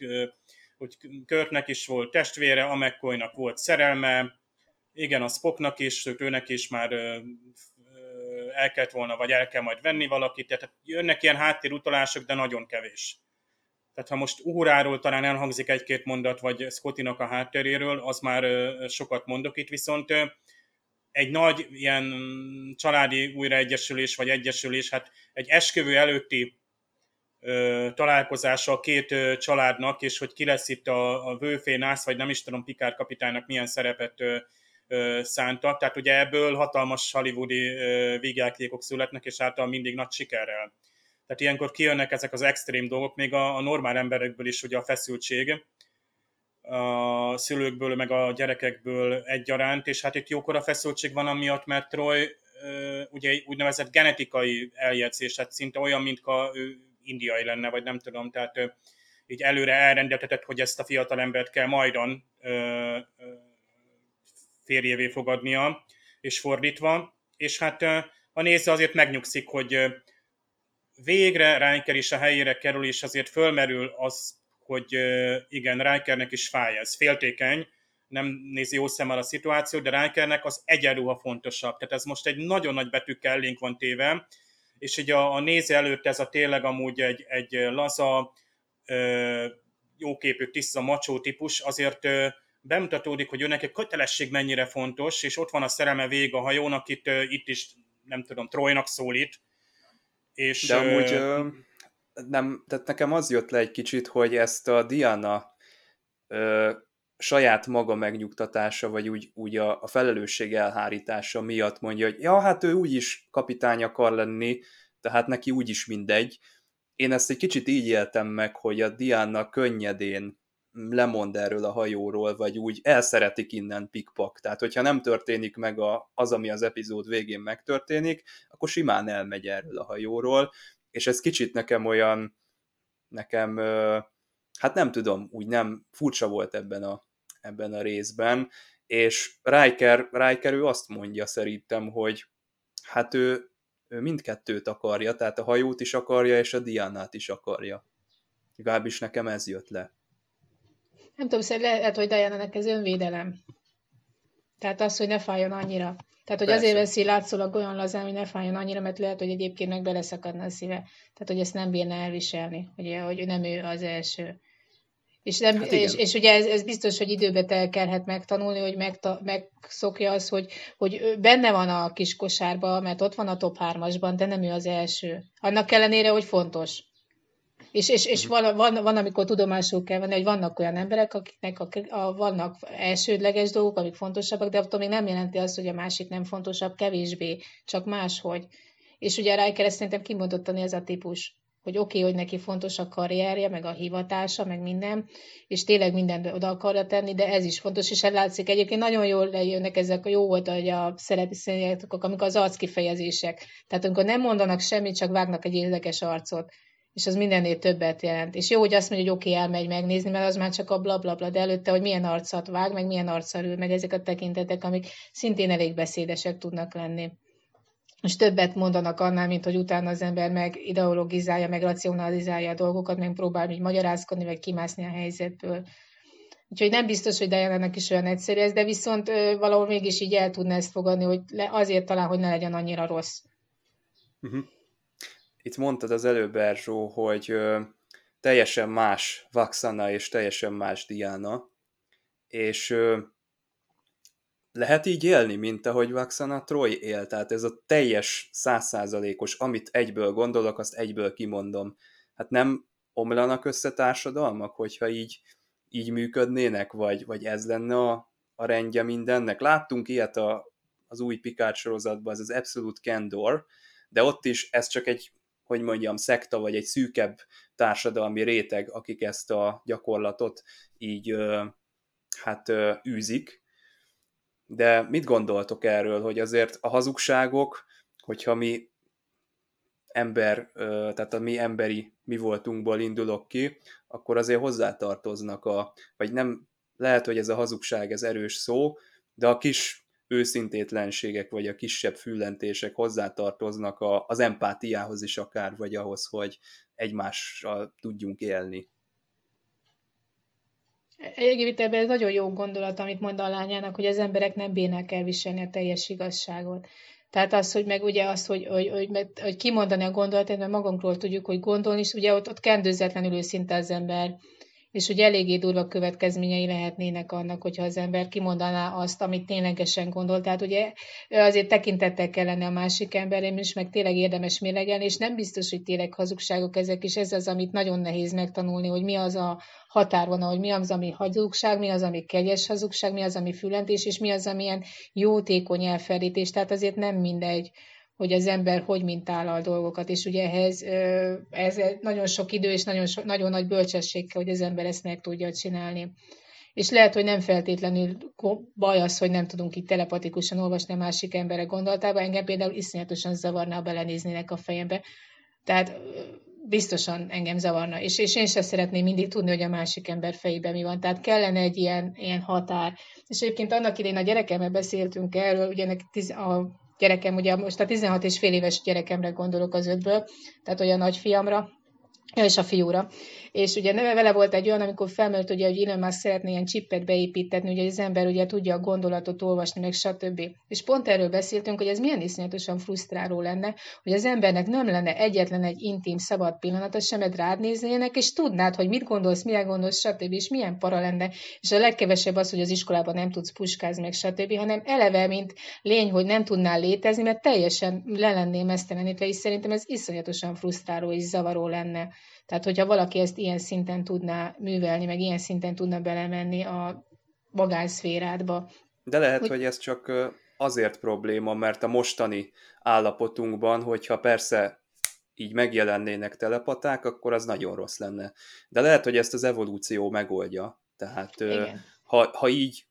Speaker 4: hogy Körtnek is volt testvére, a McCoynak volt szerelme, igen, a Spocknak is, őnek is már el kellett volna, vagy el kell majd venni valakit, tehát jönnek ilyen háttérutalások, de nagyon kevés. Tehát ha most Uhuráról talán elhangzik egy-két mondat, vagy Scottinak a hátteréről, az már sokat mondok itt, viszont egy nagy ilyen családi újraegyesülés vagy egyesülés, hát egy esküvő előtti ö, találkozása a két ö, családnak, és hogy ki lesz itt a, a vőfénász, vagy nem is tudom, Pikár kapitánynak milyen szerepet ö, ö, szánta. Tehát ugye ebből hatalmas hollywoodi vígjátékok születnek, és által mindig nagy sikerrel. Tehát ilyenkor kijönnek ezek az extrém dolgok, még a, a normál emberekből is ugye a feszültség, a szülőkből, meg a gyerekekből egyaránt, és hát itt jókora feszültség van amiatt, mert Troy ugye úgynevezett genetikai eljegyzés, tehát szinte olyan, mint ő indiai lenne, vagy nem tudom, tehát így előre elrendeltetett, hogy ezt a fiatal embert kell majdan férjévé fogadnia, és fordítva. És hát a néző azért megnyugszik, hogy végre Riker is a helyére kerül, és azért fölmerül az, hogy igen, Rikernek is fáj ez, féltékeny, nem nézi jó szemmel a szituációt, de Rikernek az egyenruha fontosabb. Tehát ez most egy nagyon nagy betűkkel elénk van téve, és ugye a, a néző előtt ez a tényleg amúgy egy, egy laza, jóképű, tiszta, macsó típus, azért bemutatódik, hogy őnek egy kötelesség mennyire fontos, és ott van a szerelme vég a hajónak, itt, itt is, nem tudom, Trojnak szólít.
Speaker 2: És, De amúgy ö, nem, tehát nekem az jött le egy kicsit, hogy ezt a Diana ö, saját maga megnyugtatása, vagy úgy, úgy a, a felelősség elhárítása miatt mondja, hogy ja, hát ő úgyis kapitány akar lenni, tehát neki úgyis mindegy. Én ezt egy kicsit így éltem meg, hogy a Diana könnyedén lemond erről a hajóról, vagy úgy elszeretik innen pikpak. Tehát, hogyha nem történik meg a, az, ami az epizód végén megtörténik, akkor simán elmegy erről a hajóról, és ez kicsit nekem olyan, nekem, hát nem tudom, úgy nem furcsa volt ebben a, ebben a részben, és Riker, Riker ő azt mondja szerintem, hogy hát ő, ő mindkettőt akarja, tehát a hajót is akarja, és a Diánát is akarja. Legalábbis nekem ez jött le.
Speaker 3: Nem tudom, szerintem lehet, hogy Diana-nek ez önvédelem. Tehát az, hogy ne fájjon annyira. Tehát, hogy Persze. azért veszi látszólag olyan lazán, hogy ne fájjon annyira, mert lehet, hogy egyébként meg beleszakadna a szíve. Tehát, hogy ezt nem bírna elviselni, hogy, hogy nem ő az első. És, nem, hát és, és ugye ez, ez biztos, hogy időbe telkelhet megtanulni, hogy megta, megszokja az, hogy, hogy benne van a kis kosárba, mert ott van a top 3-asban, de nem ő az első. Annak ellenére, hogy fontos. És, és, és van, van, van, amikor tudomásul kell venni, hogy vannak olyan emberek, akiknek a, a, vannak elsődleges dolgok, amik fontosabbak, de attól még nem jelenti azt, hogy a másik nem fontosabb, kevésbé, csak máshogy. És ugye Riker ezt szerintem kimondottan ez a típus hogy oké, okay, hogy neki fontos a karrierje, meg a hivatása, meg minden, és tényleg mindent oda akarja tenni, de ez is fontos, és látszik egyébként nagyon jól lejönnek ezek, a jó volt, hogy a szereti színyek, amikor az arckifejezések. Tehát amikor nem mondanak semmit, csak vágnak egy érdekes arcot és az mindennél többet jelent. És jó, hogy azt mondja, hogy oké, okay, elmegy megnézni, mert az már csak a blablabla, bla, bla, de előtte, hogy milyen arcot vág, meg milyen arccal ül, meg ezek a tekintetek, amik szintén elég beszédesek tudnak lenni. És többet mondanak annál, mint hogy utána az ember meg ideologizálja, meg racionalizálja a dolgokat, meg próbál így magyarázkodni, vagy kimászni a helyzetből. Úgyhogy nem biztos, hogy Diana-nak is olyan egyszerű ez, de viszont ö, valahol mégis így el tudna ezt fogadni, hogy le, azért talán, hogy ne legyen annyira rossz.
Speaker 2: Uh-huh. Itt mondtad az előbb, Erzsó, hogy ö, teljesen más Vaxana és teljesen más Diana, és ö, lehet így élni, mint ahogy Vaxana Troy él, tehát ez a teljes százszázalékos, amit egyből gondolok, azt egyből kimondom. Hát nem omlanak össze társadalmak, hogyha így, így működnének, vagy, vagy ez lenne a, a rendje mindennek. Láttunk ilyet a, az új Picard sorozatban, ez az Absolute Candor, de ott is ez csak egy, hogy mondjam, szekta, vagy egy szűkebb társadalmi réteg, akik ezt a gyakorlatot így hát űzik, de mit gondoltok erről, hogy azért a hazugságok, hogyha mi ember, tehát a mi emberi mi voltunkból indulok ki, akkor azért hozzátartoznak a, vagy nem, lehet, hogy ez a hazugság, ez erős szó, de a kis őszintétlenségek, vagy a kisebb füllentések hozzátartoznak a, az empátiához is akár, vagy ahhoz, hogy egymással tudjunk élni.
Speaker 3: Egyébként ez nagyon jó gondolat, amit mond a lányának, hogy az emberek nem bírnák elviselni a teljes igazságot. Tehát az, hogy meg ugye az, hogy, hogy, hogy, hogy kimondani a gondolatot, mert magunkról tudjuk, hogy gondolni, és ugye ott, ott kendőzetlenül őszinte az ember és hogy eléggé durva következményei lehetnének annak, hogyha az ember kimondaná azt, amit ténylegesen gondol. Tehát ugye azért tekintettel kellene a másik emberem is, meg tényleg érdemes mérlegelni, és nem biztos, hogy tényleg hazugságok ezek, és ez az, amit nagyon nehéz megtanulni, hogy mi az a határvonal, hogy mi az, ami hazugság, mi az, ami kegyes hazugság, mi az, ami fülentés, és mi az, ami ilyen jótékony elferdítés. Tehát azért nem mindegy, hogy az ember hogy mintál a dolgokat, és ugye ehhez ez nagyon sok idő és nagyon, so, nagyon nagy bölcsesség kell, hogy az ember ezt meg tudja csinálni. És lehet, hogy nem feltétlenül baj az, hogy nem tudunk itt telepatikusan olvasni a másik emberek gondolatába. Engem például iszonyatosan zavarna, ha belenéznének a fejembe. Tehát biztosan engem zavarna, és, és én sem szeretném mindig tudni, hogy a másik ember fejében mi van. Tehát kellene egy ilyen, ilyen határ. És egyébként annak idén a gyerekemmel beszéltünk erről, ugye a gyerekem, ugye most a 16 és fél éves gyerekemre gondolok az ötből, tehát olyan nagyfiamra, és a fiúra. És ugye neve vele volt egy olyan, amikor felmerült, ugye, hogy Elon Musk szeretné ilyen csippet beépítetni, ugye az ember ugye tudja a gondolatot olvasni, meg stb. És pont erről beszéltünk, hogy ez milyen iszonyatosan frusztráló lenne, hogy az embernek nem lenne egyetlen egy intim, szabad pillanata, semet rád néznének, és tudnád, hogy mit gondolsz, mire gondolsz, stb. és milyen para lenne. És a legkevesebb az, hogy az iskolában nem tudsz puskázni, meg stb., hanem eleve, mint lény, hogy nem tudnál létezni, mert teljesen le lennél mesztelenítve, és szerintem ez iszonyatosan frusztráló és zavaró lenne. Tehát, hogyha valaki ezt ilyen szinten tudná művelni, meg ilyen szinten tudna belemenni a magánszférádba.
Speaker 2: De lehet, hogy... hogy ez csak azért probléma, mert a mostani állapotunkban, hogyha persze így megjelennének telepaták, akkor az nagyon rossz lenne. De lehet, hogy ezt az evolúció megoldja. Tehát ha, ha így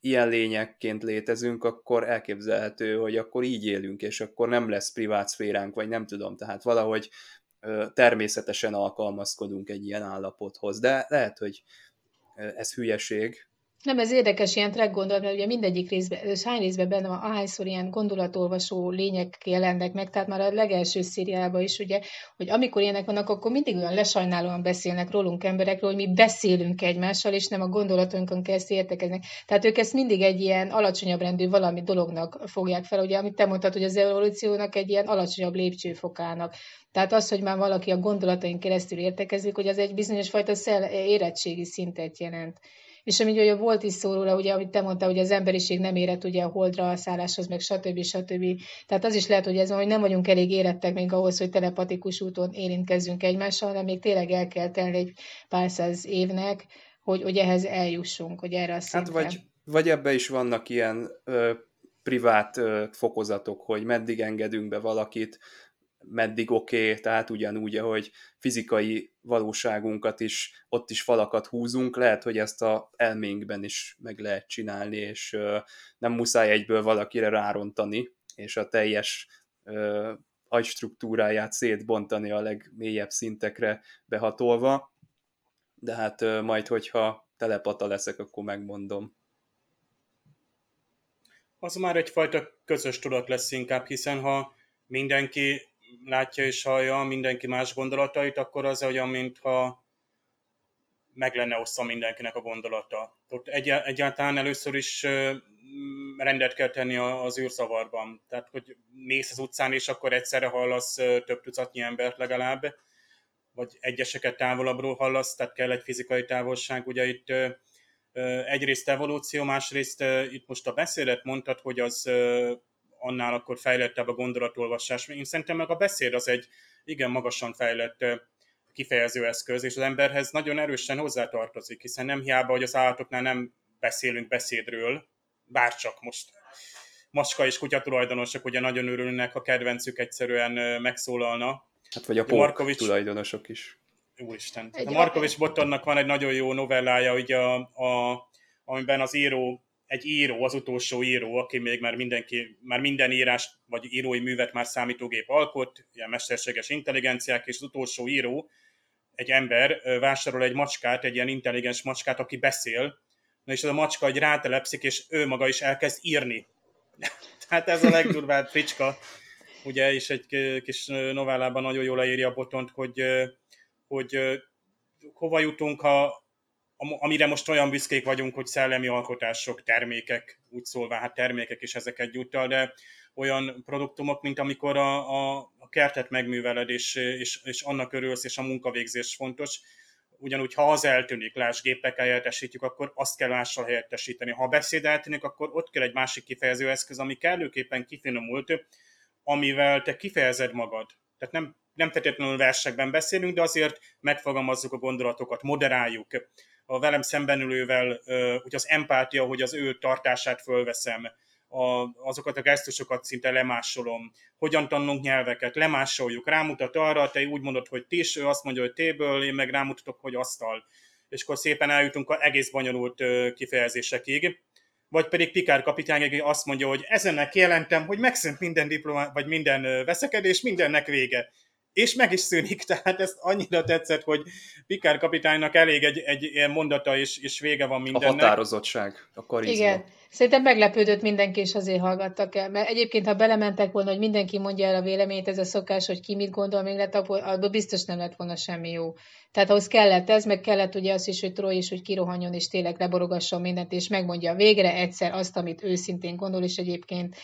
Speaker 2: ilyen lényekként létezünk, akkor elképzelhető, hogy akkor így élünk, és akkor nem lesz privát szféránk, vagy nem tudom, tehát valahogy természetesen alkalmazkodunk egy ilyen állapothoz. De lehet, hogy ez hülyeség,
Speaker 3: nem, ez érdekes ilyen track gondolat, mert ugye mindegyik részben, és hány részben benne van, ahányszor ilyen gondolatolvasó lények jelennek meg, tehát már a legelső szériában is, ugye, hogy amikor ilyenek vannak, akkor mindig olyan lesajnálóan beszélnek rólunk emberekről, hogy mi beszélünk egymással, és nem a gondolatunkon kezd értekeznek. Tehát ők ezt mindig egy ilyen alacsonyabb rendű valami dolognak fogják fel, ugye, amit te mondtad, hogy az evolúciónak egy ilyen alacsonyabb lépcsőfokának. Tehát az, hogy már valaki a gondolatain keresztül értekezik, hogy az egy bizonyos fajta érettségi szintet jelent. És ami ugye volt is szó róla, ugye, amit te mondtál, hogy az emberiség nem érett ugye a holdra a szálláshoz, meg stb. stb. Tehát az is lehet, hogy ez hogy nem vagyunk elég érettek még ahhoz, hogy telepatikus úton érintkezzünk egymással, hanem még tényleg el kell tenni egy pár száz évnek, hogy, hogy ehhez eljussunk, hogy erre a szintre.
Speaker 2: Hát vagy, vagy ebbe is vannak ilyen ö, privát ö, fokozatok, hogy meddig engedünk be valakit, meddig oké, okay, tehát ugyanúgy, ahogy fizikai valóságunkat is, ott is falakat húzunk, lehet, hogy ezt a elménkben is meg lehet csinálni, és nem muszáj egyből valakire rárontani, és a teljes agystruktúráját szétbontani a legmélyebb szintekre behatolva, de hát majd, hogyha telepata leszek, akkor megmondom.
Speaker 4: Az már egyfajta közös tudat lesz inkább, hiszen ha mindenki látja és hallja mindenki más gondolatait, akkor az olyan, mintha meg lenne osztva mindenkinek a gondolata. Ott egy, egyáltalán először is rendet kell tenni az űrszavarban. Tehát, hogy mész az utcán, és akkor egyszerre hallasz több tucatnyi embert legalább, vagy egyeseket távolabbról hallasz, tehát kell egy fizikai távolság. Ugye itt egyrészt evolúció, másrészt itt most a beszédet mondtad, hogy az annál akkor fejlettebb a gondolatolvasás. Én szerintem meg a beszéd az egy igen magasan fejlett kifejező eszköz, és az emberhez nagyon erősen hozzátartozik, hiszen nem hiába, hogy az állatoknál nem beszélünk beszédről, bárcsak most macska és kutya tulajdonosok ugye nagyon örülnek, ha kedvencük egyszerűen megszólalna.
Speaker 2: Hát vagy a pók Markovics, tulajdonosok is.
Speaker 4: Úristen. a Markovics Bottonnak van egy nagyon jó novellája, ugye a, a, amiben az író egy író, az utolsó író, aki még már, mindenki, már minden írás vagy írói művet már számítógép alkot, ilyen mesterséges intelligenciák, és az utolsó író, egy ember vásárol egy macskát, egy ilyen intelligens macskát, aki beszél, na és ez a macska egy rátelepszik, és ő maga is elkezd írni. Tehát ez a legdurvább fricska, ugye, és egy kis novellában nagyon jól leírja a botont, hogy, hogy hova jutunk, ha amire most olyan büszkék vagyunk, hogy szellemi alkotások, termékek, úgy szólva, hát termékek is ezeket gyújtal, de olyan produktumok, mint amikor a, a, a kertet megműveled, és, és, és annak örülsz, és a munkavégzés fontos. Ugyanúgy, ha az eltűnik, láss gépek helyettesítjük, akkor azt kell mással helyettesíteni. Ha a beszéd eltűnik, akkor ott kell egy másik kifejezőeszköz, ami kellőképpen kifinomult, amivel te kifejezed magad. Tehát nem, nem feltétlenül versekben beszélünk, de azért megfogalmazzuk a gondolatokat, moderáljuk a velem szemben ülővel, hogy az empátia, hogy az ő tartását fölveszem, a, azokat a gesztusokat szinte lemásolom. Hogyan tanulunk nyelveket? Lemásoljuk. Rámutat arra, te úgy mondod, hogy tis, ő azt mondja, hogy téből, én meg rámutatok, hogy asztal. És akkor szépen eljutunk a egész bonyolult kifejezésekig. Vagy pedig Pikár kapitány azt mondja, hogy ezennek jelentem, hogy megszűnt minden diplomá, vagy minden veszekedés, mindennek vége és meg is szűnik, tehát ezt annyira tetszett, hogy Pikár kapitánynak elég egy, egy ilyen mondata, és, és vége van mindennek.
Speaker 2: A határozottság, a karizma.
Speaker 3: Igen. Szerintem meglepődött mindenki, és azért hallgattak el. Mert egyébként, ha belementek volna, hogy mindenki mondja el a véleményt, ez a szokás, hogy ki mit gondol, még lett, abból biztos nem lett volna semmi jó. Tehát ahhoz kellett ez, meg kellett ugye az is, hogy Troy is, hogy kirohanjon, és tényleg leborogasson mindent, és megmondja végre egyszer azt, amit őszintén gondol, és egyébként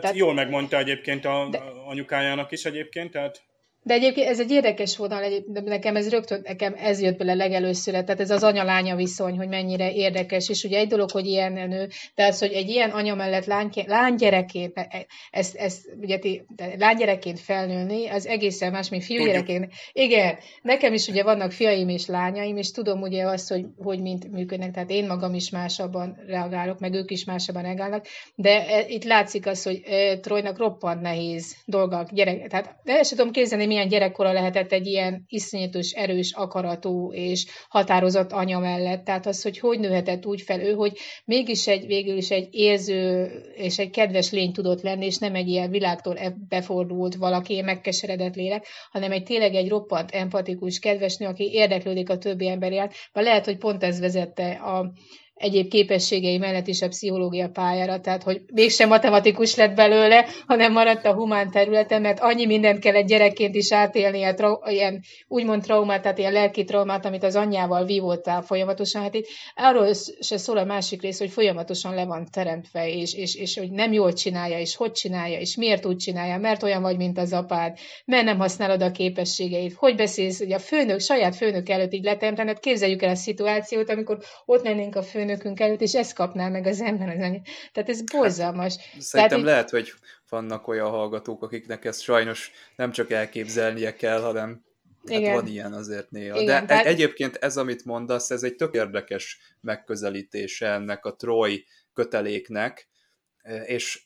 Speaker 4: tehát, jól megmondta egyébként a, de, anyukájának is egyébként, tehát...
Speaker 3: De egyébként ez egy érdekes vonal, de nekem ez rögtön, nekem ez jött bele legelőször, tehát ez az anya-lánya viszony, hogy mennyire érdekes, és ugye egy dolog, hogy ilyen nő, de az, hogy egy ilyen anya mellett lány, lánygyerekként, e, ezt, ezt ugye ti, lánygyerekként felnőni, az egészen más, mint fiúgyerekként. Igen, nekem is ugye vannak fiaim és lányaim, és tudom ugye azt, hogy, hogy mint működnek, tehát én magam is másabban reagálok, meg ők is másabban reagálnak, de e, itt látszik az, hogy e, Trojnak roppant nehéz dolgok, gyerek, tehát el sem tudom képzelni, milyen gyerekkora lehetett egy ilyen iszonyatos, erős, akaratú és határozott anya mellett. Tehát az, hogy hogy nőhetett úgy fel ő, hogy mégis egy, végül is egy érző és egy kedves lény tudott lenni, és nem egy ilyen világtól befordult valaki, megkeseredett lélek, hanem egy tényleg egy roppant, empatikus, kedves nő, aki érdeklődik a többi ember iránt. Lehet, hogy pont ez vezette a egyéb képességei mellett is a pszichológia pályára, tehát hogy mégsem matematikus lett belőle, hanem maradt a humán területen, mert annyi mindent kell egy gyerekként is átélni, a trau- ilyen úgymond traumát, tehát ilyen lelki traumát, amit az anyjával vívódtál folyamatosan. Hát itt arról se szól a másik rész, hogy folyamatosan le van teremtve, és, és, és hogy nem jól csinálja, és hogy csinálja, és miért úgy csinálja, mert olyan vagy, mint az apád, mert nem használod a képességeit, hogy beszélsz, hogy a főnök, saját főnök előtt így leteremteni, hát képzeljük el a szituációt, amikor ott lennénk a főnök főnökünk előtt, és ezt kapná meg az ember az anyja. Tehát ez borzalmas. Hát,
Speaker 2: szerintem Tehát, lehet, hogy vannak olyan hallgatók, akiknek ezt sajnos nem csak elképzelnie kell, hanem Hát Igen. van ilyen azért néha. Igen, De tehát... egyébként ez, amit mondasz, ez egy tök érdekes megközelítése ennek a Troy köteléknek, és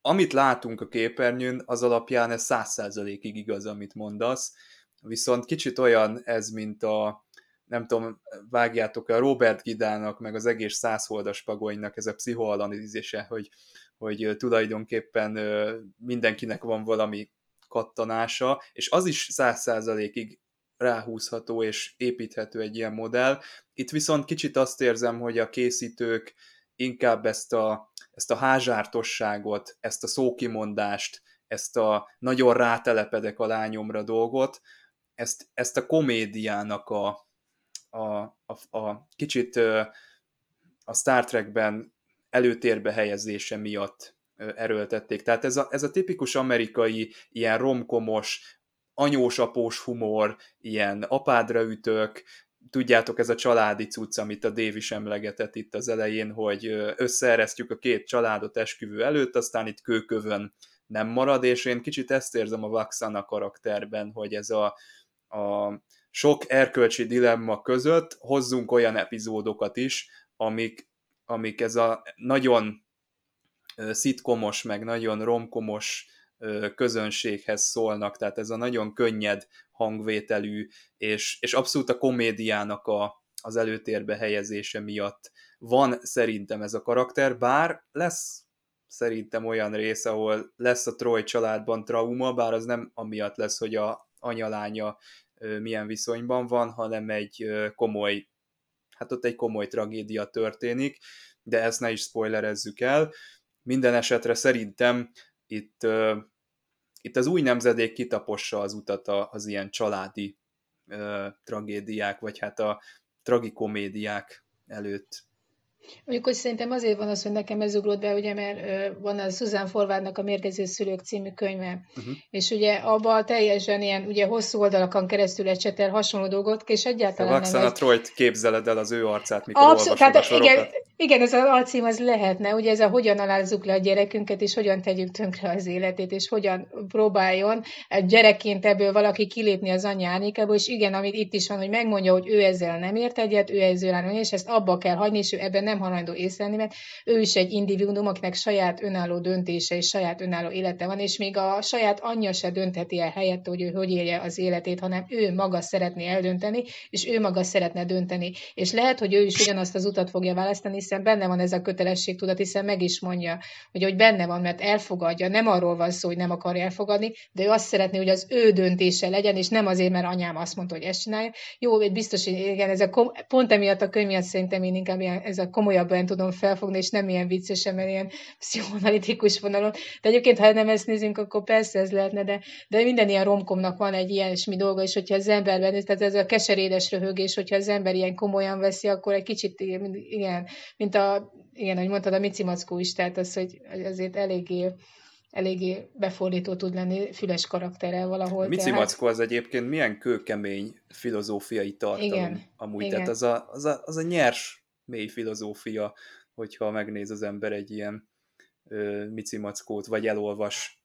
Speaker 2: amit látunk a képernyőn, az alapján ez száz százalékig igaz, amit mondasz, viszont kicsit olyan ez, mint a nem tudom, vágjátok a Robert Gidának, meg az egész százholdas pagonynak ez a pszichoanalízise, hogy, hogy tulajdonképpen mindenkinek van valami kattanása, és az is száz százalékig ráhúzható és építhető egy ilyen modell. Itt viszont kicsit azt érzem, hogy a készítők inkább ezt a, ezt a házsártosságot, ezt a szókimondást, ezt a nagyon rátelepedek a lányomra dolgot, ezt, ezt a komédiának a, a, a, a kicsit a Star Trekben előtérbe helyezése miatt erőltették. Tehát ez a, ez a tipikus amerikai ilyen romkomos, anyós-após humor, ilyen apádra ütök, tudjátok, ez a családi cucc, amit a is emlegetett itt az elején, hogy összeeresztjük a két családot esküvő előtt, aztán itt kőkövön nem marad, és én kicsit ezt érzem a Vaxana karakterben, hogy ez a, a sok erkölcsi dilemma között hozzunk olyan epizódokat is, amik, amik ez a nagyon szitkomos, meg nagyon romkomos közönséghez szólnak, tehát ez a nagyon könnyed hangvételű, és, és abszolút a komédiának a, az előtérbe helyezése miatt van szerintem ez a karakter, bár lesz szerintem olyan rész, ahol lesz a Troy családban trauma, bár az nem amiatt lesz, hogy a anyalánya milyen viszonyban van, hanem egy komoly, hát ott egy komoly tragédia történik, de ezt ne is spoilerezzük el. Minden esetre szerintem itt, itt az új nemzedék kitapossa az utat az ilyen családi tragédiák, vagy hát a tragikomédiák előtt.
Speaker 3: Mondjuk, hogy szerintem azért van az, hogy nekem ez ugrott be, ugye, mert van a Susan Forvádnak a Mérgező Szülők című könyve, uh-huh. és ugye abban teljesen ilyen, ugye hosszú oldalakon keresztül ecsetel hasonló dolgot, és egyáltalán
Speaker 2: a nem... A Troyt képzeled el az ő arcát, mikor olvasod
Speaker 3: tehát, a igen, Igen, ez az alcím az lehetne, ugye ez a hogyan alázzuk le a gyerekünket, és hogyan tegyük tönkre az életét, és hogyan próbáljon gyerekként ebből valaki kilépni az anyja árnyékából, és igen, amit itt is van, hogy megmondja, hogy ő ezzel nem ért egyet, ő ezzel nem és ezt abba kell hagyni, és ő ebben nem hajlandó észlelni, mert ő is egy individuum, akinek saját önálló döntése és saját önálló élete van, és még a saját anyja se döntheti el helyett, hogy ő hogy élje az életét, hanem ő maga szeretné eldönteni, és ő maga szeretne dönteni. És lehet, hogy ő is ugyanazt az utat fogja választani, hiszen benne van ez a kötelességtudat, hiszen meg is mondja, hogy, hogy benne van, mert elfogadja. Nem arról van szó, hogy nem akar elfogadni, de ő azt szeretné, hogy az ő döntése legyen, és nem azért, mert anyám azt mondta, hogy ezt csinálja. Jó, biztos, hogy igen, ez a kom- pont emiatt a könyv miatt szerintem én inkább ilyen, ez a komolyabban tudom felfogni, és nem ilyen viccesen, mert ilyen pszichoanalitikus vonalon. De egyébként, ha nem ezt nézünk, akkor persze ez lehetne, de, de minden ilyen romkomnak van egy ilyesmi dolga, és hogyha az emberben, tehát ez a keserédes röhögés, hogyha az ember ilyen komolyan veszi, akkor egy kicsit igen, mint a, igen, ahogy mondtad, a Mici Mackó is, tehát az, hogy azért eléggé eléggé befordító tud lenni füles karakterrel valahol.
Speaker 2: Mici tehát... Mackó az egyébként milyen kőkemény filozófiai tartalom
Speaker 3: igen,
Speaker 2: amúgy,
Speaker 3: igen.
Speaker 2: tehát az a, az, a, az a nyers, mély filozófia, hogyha megnéz az ember egy ilyen ö, Mici Mackót, vagy elolvas.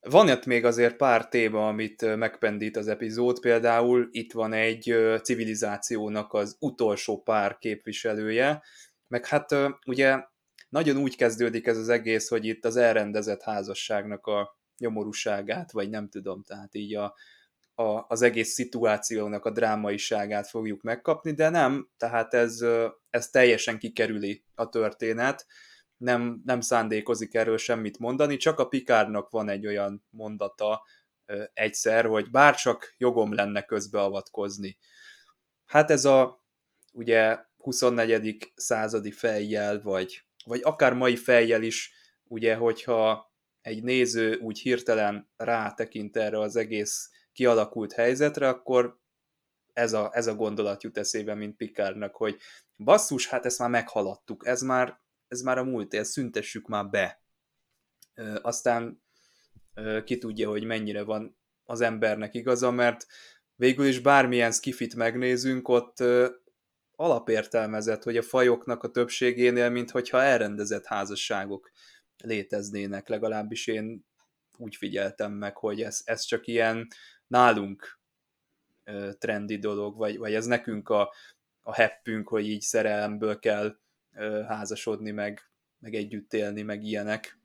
Speaker 2: Van itt még azért pár téma, amit megpendít az epizód, például itt van egy civilizációnak az utolsó pár képviselője, meg hát ugye nagyon úgy kezdődik ez az egész, hogy itt az elrendezett házasságnak a nyomorúságát, vagy nem tudom, tehát így a, a, az egész szituációnak a drámaiságát fogjuk megkapni, de nem, tehát ez, ez teljesen kikerüli a történet, nem, nem szándékozik erről semmit mondani, csak a Pikárnak van egy olyan mondata egyszer, hogy bárcsak jogom lenne közbeavatkozni. Hát ez a ugye 24. századi fejjel, vagy, vagy akár mai fejjel is, ugye, hogyha egy néző úgy hirtelen rátekint erre az egész kialakult helyzetre, akkor ez a, ez a gondolat jut eszébe, mint Pikárnak, hogy basszus, hát ezt már meghaladtuk, ez már, ez már a múlt, ezt szüntessük már be. Ö, aztán ö, ki tudja, hogy mennyire van az embernek igaza, mert végül is bármilyen skifit megnézünk, ott alapértelmezett, hogy a fajoknak a többségénél, minthogyha elrendezett házasságok léteznének, legalábbis én úgy figyeltem meg, hogy ez, ez csak ilyen nálunk trendi dolog, vagy, vagy ez nekünk a, a heppünk, hogy így szerelemből kell házasodni, meg, meg együtt élni, meg ilyenek.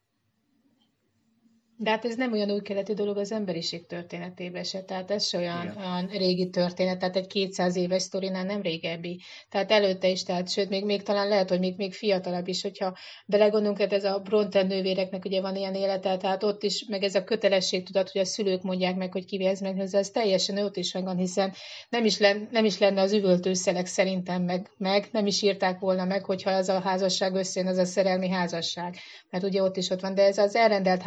Speaker 3: De hát ez nem olyan új keletű dolog az emberiség történetében se, tehát ez se olyan, olyan régi történet, tehát egy 200 éves sztorinál nem régebbi. Tehát előtte is, tehát sőt, még, még talán lehet, hogy még, még fiatalabb is, hogyha belegondolunk, tehát ez a Bronten nővéreknek ugye van ilyen élete, tehát ott is, meg ez a kötelesség tudat, hogy a szülők mondják meg, hogy kivéhez meg, ez teljesen ott is megvan, hiszen nem is, lenne, nem is lenne az üvöltőszelek szerintem meg, meg, nem is írták volna meg, hogyha az a házasság összejön, az a szerelmi házasság. Mert ugye ott is ott van, de ez az elrendelt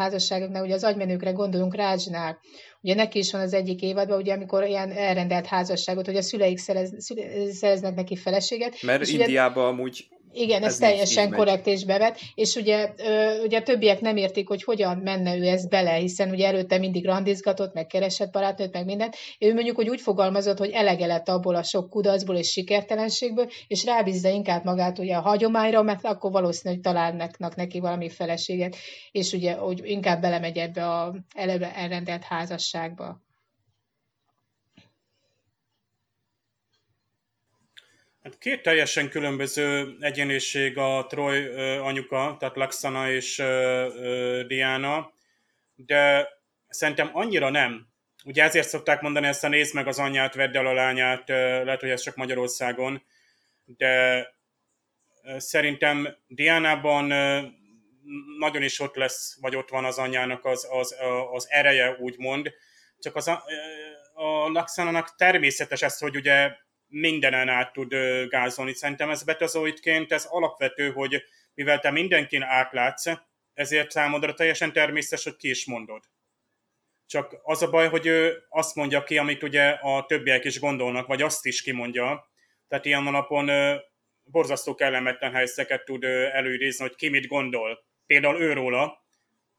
Speaker 3: házasságoknál ugye az agymenőkre gondolunk Rácsnál, ugye neki is van az egyik évadban, ugye amikor ilyen elrendelt házasságot, hogy a szüleik szerez, szüle, szereznek neki feleséget.
Speaker 2: Mert Indiában amúgy
Speaker 3: igen, ez, ez teljesen így, így korrekt és bevet, és ugye, ö, ugye a többiek nem értik, hogy hogyan menne ő ezt bele, hiszen ugye előtte mindig randizgatott, meg keresett barátnőt, meg mindent. Ő mondjuk, hogy úgy fogalmazott, hogy elege lett abból a sok kudarcból és sikertelenségből, és rábízza inkább magát ugye a hagyományra, mert akkor valószínű, hogy találnak neki valami feleséget, és ugye hogy inkább belemegy ebbe a eleve elrendelt házasságba.
Speaker 4: Hát két teljesen különböző egyéniség a Troy anyuka, tehát Laxana és Diana, de szerintem annyira nem. Ugye ezért szokták mondani ezt a nézd meg az anyját, vedd el a lányát, lehet, hogy ez csak Magyarországon, de szerintem Diánában nagyon is ott lesz, vagy ott van az anyjának az, az, az ereje, úgymond. Csak az a, a természetes ez, hogy ugye mindenen át tud gázolni. Szerintem ez betazoidként ez alapvető, hogy mivel te mindenkin átlátsz, ezért számodra teljesen természetes, hogy ki is mondod. Csak az a baj, hogy ő azt mondja ki, amit ugye a többiek is gondolnak, vagy azt is kimondja. Tehát ilyen alapon borzasztó kellemetlen helyzeteket tud előidézni, hogy ki mit gondol. Például őróla,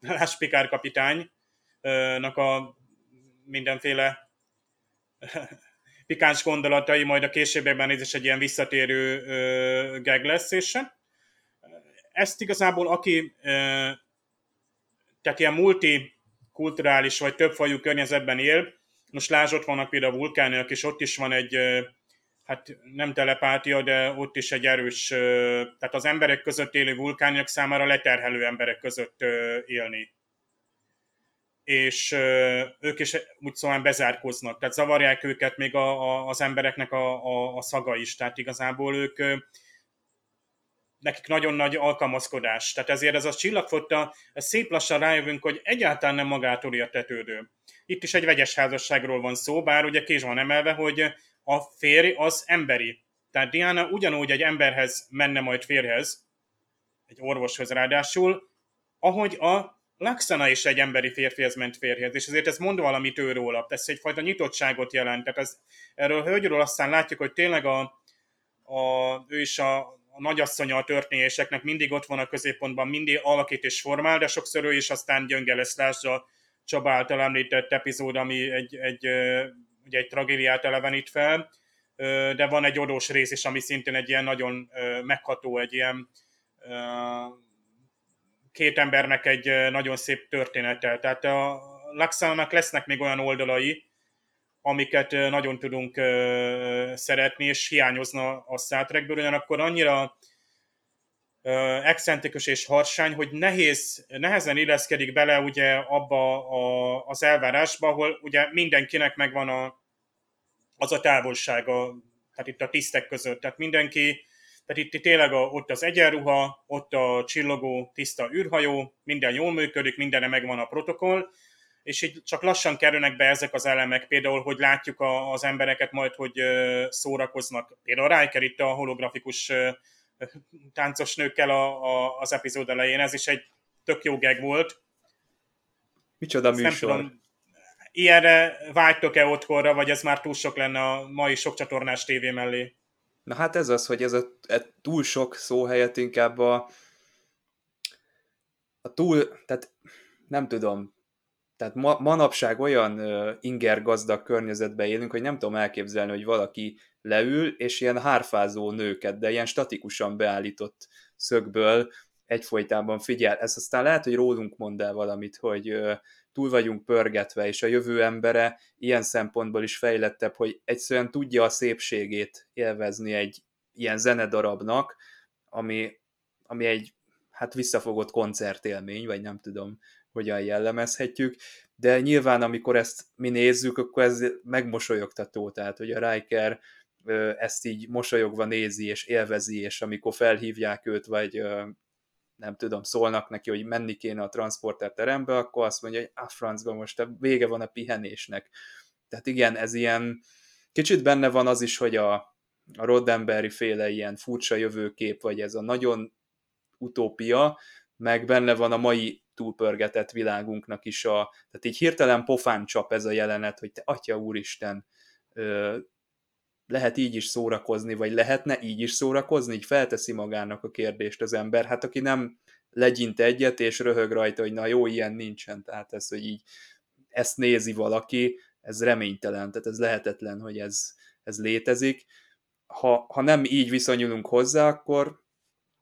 Speaker 4: Lász Pikár kapitánynak a mindenféle pikáns gondolatai, majd a későbbiekben ez is egy ilyen visszatérő ö, gag lesz, és ezt igazából aki, tehát ilyen multikulturális vagy többfajú környezetben él, most lásd, ott vannak például a vulkánok, és ott is van egy, hát nem telepátia, de ott is egy erős, tehát az emberek között élő vulkánok számára leterhelő emberek között élni. És ők is úgy szóval bezárkoznak, tehát zavarják őket még a, a, az embereknek a, a, a szaga is, tehát igazából ők nekik nagyon nagy alkalmazkodás. Tehát ezért ez a csillagfotta, ez szép lassan rájövünk, hogy egyáltalán nem magától értetődő. Itt is egy vegyes házasságról van szó, bár ugye kés van emelve, hogy a férj az emberi. Tehát Diana ugyanúgy egy emberhez menne majd férhez, egy orvoshoz ráadásul, ahogy a Laxana is egy emberi férfihez ment férjhez, és ezért ez mond valamit ő róla. Ez egyfajta nyitottságot jelent. Tehát ez, erről a hölgyről aztán látjuk, hogy tényleg a, a, ő is a, a nagyasszonya a történéseknek mindig ott van a középpontban, mindig alakít és formál, de sokszor ő is aztán gyönge lesz, lásd Csaba által említett epizód, ami egy, egy, ugye egy tragédiát elevenít fel, de van egy odós rész is, ami szintén egy ilyen nagyon megható, egy ilyen két embernek egy nagyon szép története. Tehát a Laxának lesznek még olyan oldalai, amiket nagyon tudunk szeretni, és hiányozna a Star Trekből, ugyanakkor annyira excentrikus és harsány, hogy nehéz, nehezen illeszkedik bele ugye abba a, az elvárásba, ahol ugye mindenkinek megvan a, az a távolsága, tehát itt a tisztek között, tehát mindenki, tehát itt tényleg a, ott az egyenruha, ott a csillogó tiszta űrhajó, minden jól működik, mindenre megvan a protokoll, és így csak lassan kerülnek be ezek az elemek, például, hogy látjuk a, az embereket majd, hogy szórakoznak. Például Riker itt a holografikus táncos nőkkel a, a, az epizód elején, ez is egy tök jó gag volt.
Speaker 2: Micsoda Ezt műsor. Nem tudom,
Speaker 4: ilyenre vágytok-e otthonra, vagy ez már túl sok lenne a mai sok csatornás tévé mellé?
Speaker 2: Na hát ez az, hogy ez a, a túl sok szó helyett inkább a, a túl, tehát nem tudom, tehát ma, manapság olyan uh, inger gazdag környezetben élünk, hogy nem tudom elképzelni, hogy valaki leül, és ilyen hárfázó nőket, de ilyen statikusan beállított szögből egyfolytában figyel. Ez aztán lehet, hogy rólunk mond el valamit, hogy uh, túl vagyunk pörgetve, és a jövő embere ilyen szempontból is fejlettebb, hogy egyszerűen tudja a szépségét élvezni egy ilyen zenedarabnak, ami, ami egy hát visszafogott koncertélmény, vagy nem tudom, hogyan jellemezhetjük, de nyilván amikor ezt mi nézzük, akkor ez megmosolyogtató, tehát hogy a Riker ezt így mosolyogva nézi és élvezi, és amikor felhívják őt, vagy nem tudom, szólnak neki, hogy menni kéne a transporter terembe, akkor azt mondja, hogy a francban most vége van a pihenésnek. Tehát igen, ez ilyen, kicsit benne van az is, hogy a, a Roddenberry féle ilyen furcsa jövőkép, vagy ez a nagyon utópia, meg benne van a mai túlpörgetett világunknak is a, tehát így hirtelen pofán csap ez a jelenet, hogy te atya úristen, lehet így is szórakozni, vagy lehetne így is szórakozni, így felteszi magának a kérdést az ember, hát aki nem legyint egyet, és röhög rajta, hogy na jó, ilyen nincsen, tehát ez, hogy így ezt nézi valaki, ez reménytelen, tehát ez lehetetlen, hogy ez, ez létezik. Ha, ha nem így viszonyulunk hozzá, akkor,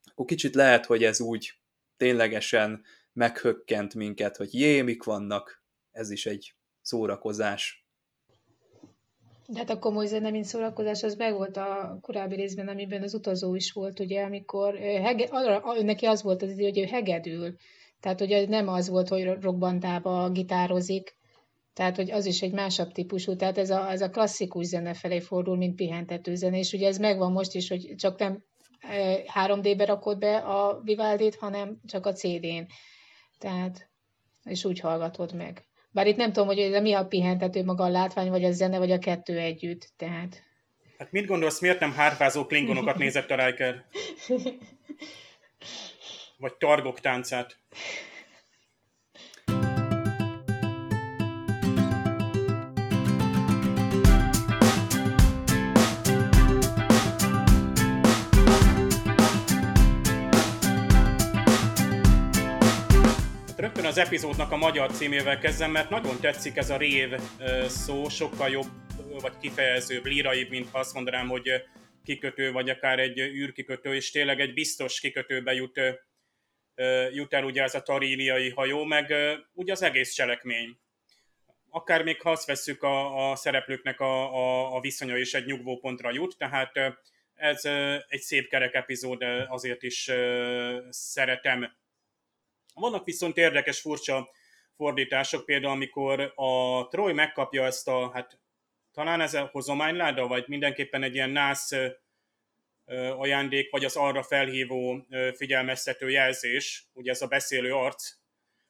Speaker 2: akkor kicsit lehet, hogy ez úgy ténylegesen meghökkent minket, hogy jé, mik vannak, ez is egy szórakozás.
Speaker 3: De hát a komoly zene, mint szórakozás, az meg volt a korábbi részben, amiben az utazó is volt, ugye, amikor hege, arra, neki az volt az idő, hogy ő hegedül. Tehát, hogy nem az volt, hogy rockbandába gitározik, tehát, hogy az is egy másabb típusú, tehát ez a, ez a klasszikus zene felé fordul, mint pihentető zene, és ugye ez megvan most is, hogy csak nem 3D-be rakod be a Vivaldit, hanem csak a CD-n. Tehát, és úgy hallgatod meg. Bár itt nem tudom, hogy ez mi a pihentető maga a látvány, vagy a zene, vagy a kettő együtt. Tehát...
Speaker 4: Hát mit gondolsz, miért nem hárfázó klingonokat nézett a Riker? Vagy targok táncát? Rögtön az epizódnak a magyar címével kezdem, mert nagyon tetszik ez a rév szó, sokkal jobb vagy kifejezőbb, líraibb, mint ha azt mondanám, hogy kikötő, vagy akár egy űrkikötő, és tényleg egy biztos kikötőbe jut jut el ugye ez a taríliai hajó, meg ugye az egész cselekmény. Akár még ha azt vesszük a, a szereplőknek a, a, a viszonya is egy nyugvópontra jut, tehát ez egy szép kerek epizód, azért is szeretem. Vannak viszont érdekes, furcsa fordítások, például amikor a Troy megkapja ezt a, hát talán ez a hozományláda, vagy mindenképpen egy ilyen nász ajándék, vagy az arra felhívó figyelmeztető jelzés, ugye ez a beszélő arc,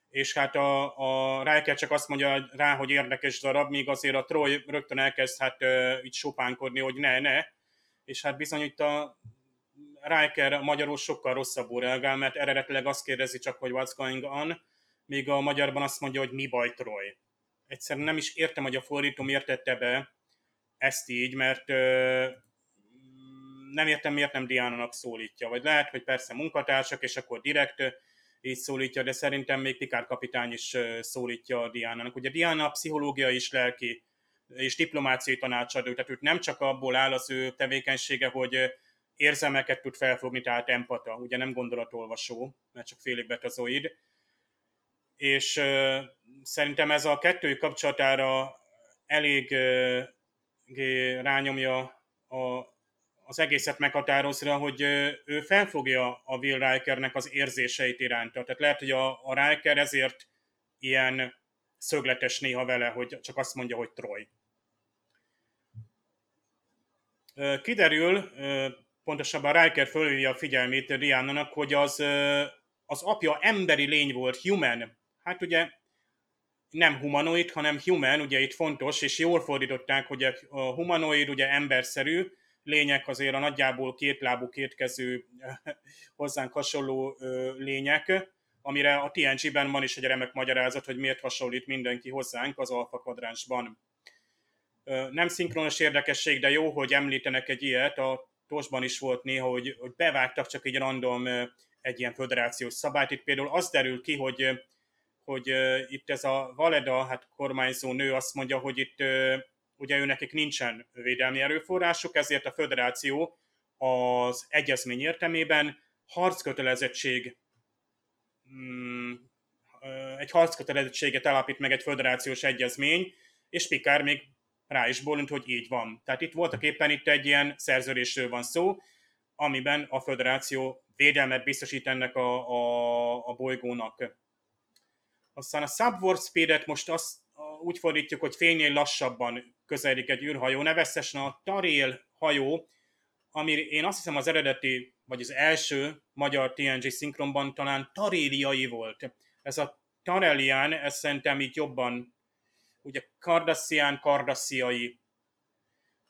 Speaker 4: és hát a, a Riker csak azt mondja rá, hogy érdekes darab, míg azért a Troy rögtön elkezd hát így sopánkodni, hogy ne, ne, és hát bizony itt a Riker magyarul sokkal rosszabbul reagál, mert eredetileg azt kérdezi csak, hogy what's going on, míg a magyarban azt mondja, hogy mi baj Troy. Egyszerűen nem is értem, hogy a fordító miért tette be ezt így, mert nem értem, miért nem Diana-nak szólítja. Vagy lehet, hogy persze munkatársak, és akkor direkt így szólítja, de szerintem még Pikár kapitány is szólítja a Diana-nak. Ugye Diana pszichológia is lelki és diplomáciai tanácsadó, tehát őt nem csak abból áll az ő tevékenysége, hogy érzelmeket tud felfogni, tehát empata, ugye nem gondolatolvasó, mert csak félig betazoid. És uh, szerintem ez a kettőjük kapcsolatára elég uh, rányomja a, az egészet meghatározra, hogy ő felfogja a Will Rikernek az érzéseit iránta. Tehát lehet, hogy a, a Riker ezért ilyen szögletes néha vele, hogy csak azt mondja, hogy Troy. Kiderül, pontosabban Riker fölhívja a figyelmét Rihanna-nak, hogy az, az apja emberi lény volt, human. Hát ugye nem humanoid, hanem human, ugye itt fontos, és jól fordították, hogy a humanoid ugye emberszerű, lények azért a nagyjából kétlábú, kétkezű, hozzánk hasonló lények, amire a TNG-ben van is egy remek magyarázat, hogy miért hasonlít mindenki hozzánk az alfa kvadránsban. Nem szinkronos érdekesség, de jó, hogy említenek egy ilyet, a Tosban is volt néha, hogy, hogy bevágtak csak egy random egy ilyen föderációs szabályt. Itt például az derül ki, hogy, hogy itt ez a Valeda, hát kormányzó nő azt mondja, hogy itt ugye ő nekik nincsen védelmi erőforrásuk, ezért a föderáció az egyezmény értelmében harckötelezettség mm, egy harckötelezettséget alapít meg egy föderációs egyezmény, és Pikár még rá is bólint, hogy így van. Tehát itt voltak éppen itt egy ilyen szerződésről van szó, amiben a föderáció védelmet biztosít ennek a, a, a bolygónak. Aztán a Subwarp Speed-et most azt úgy fordítjuk, hogy fénynél lassabban közeledik egy űrhajó, nevezesen a Tarél hajó, ami én azt hiszem az eredeti, vagy az első magyar TNG szinkronban talán taréliai volt. Ez a Tarelian, ez szerintem így jobban, ugye Kardassian, kardassziai.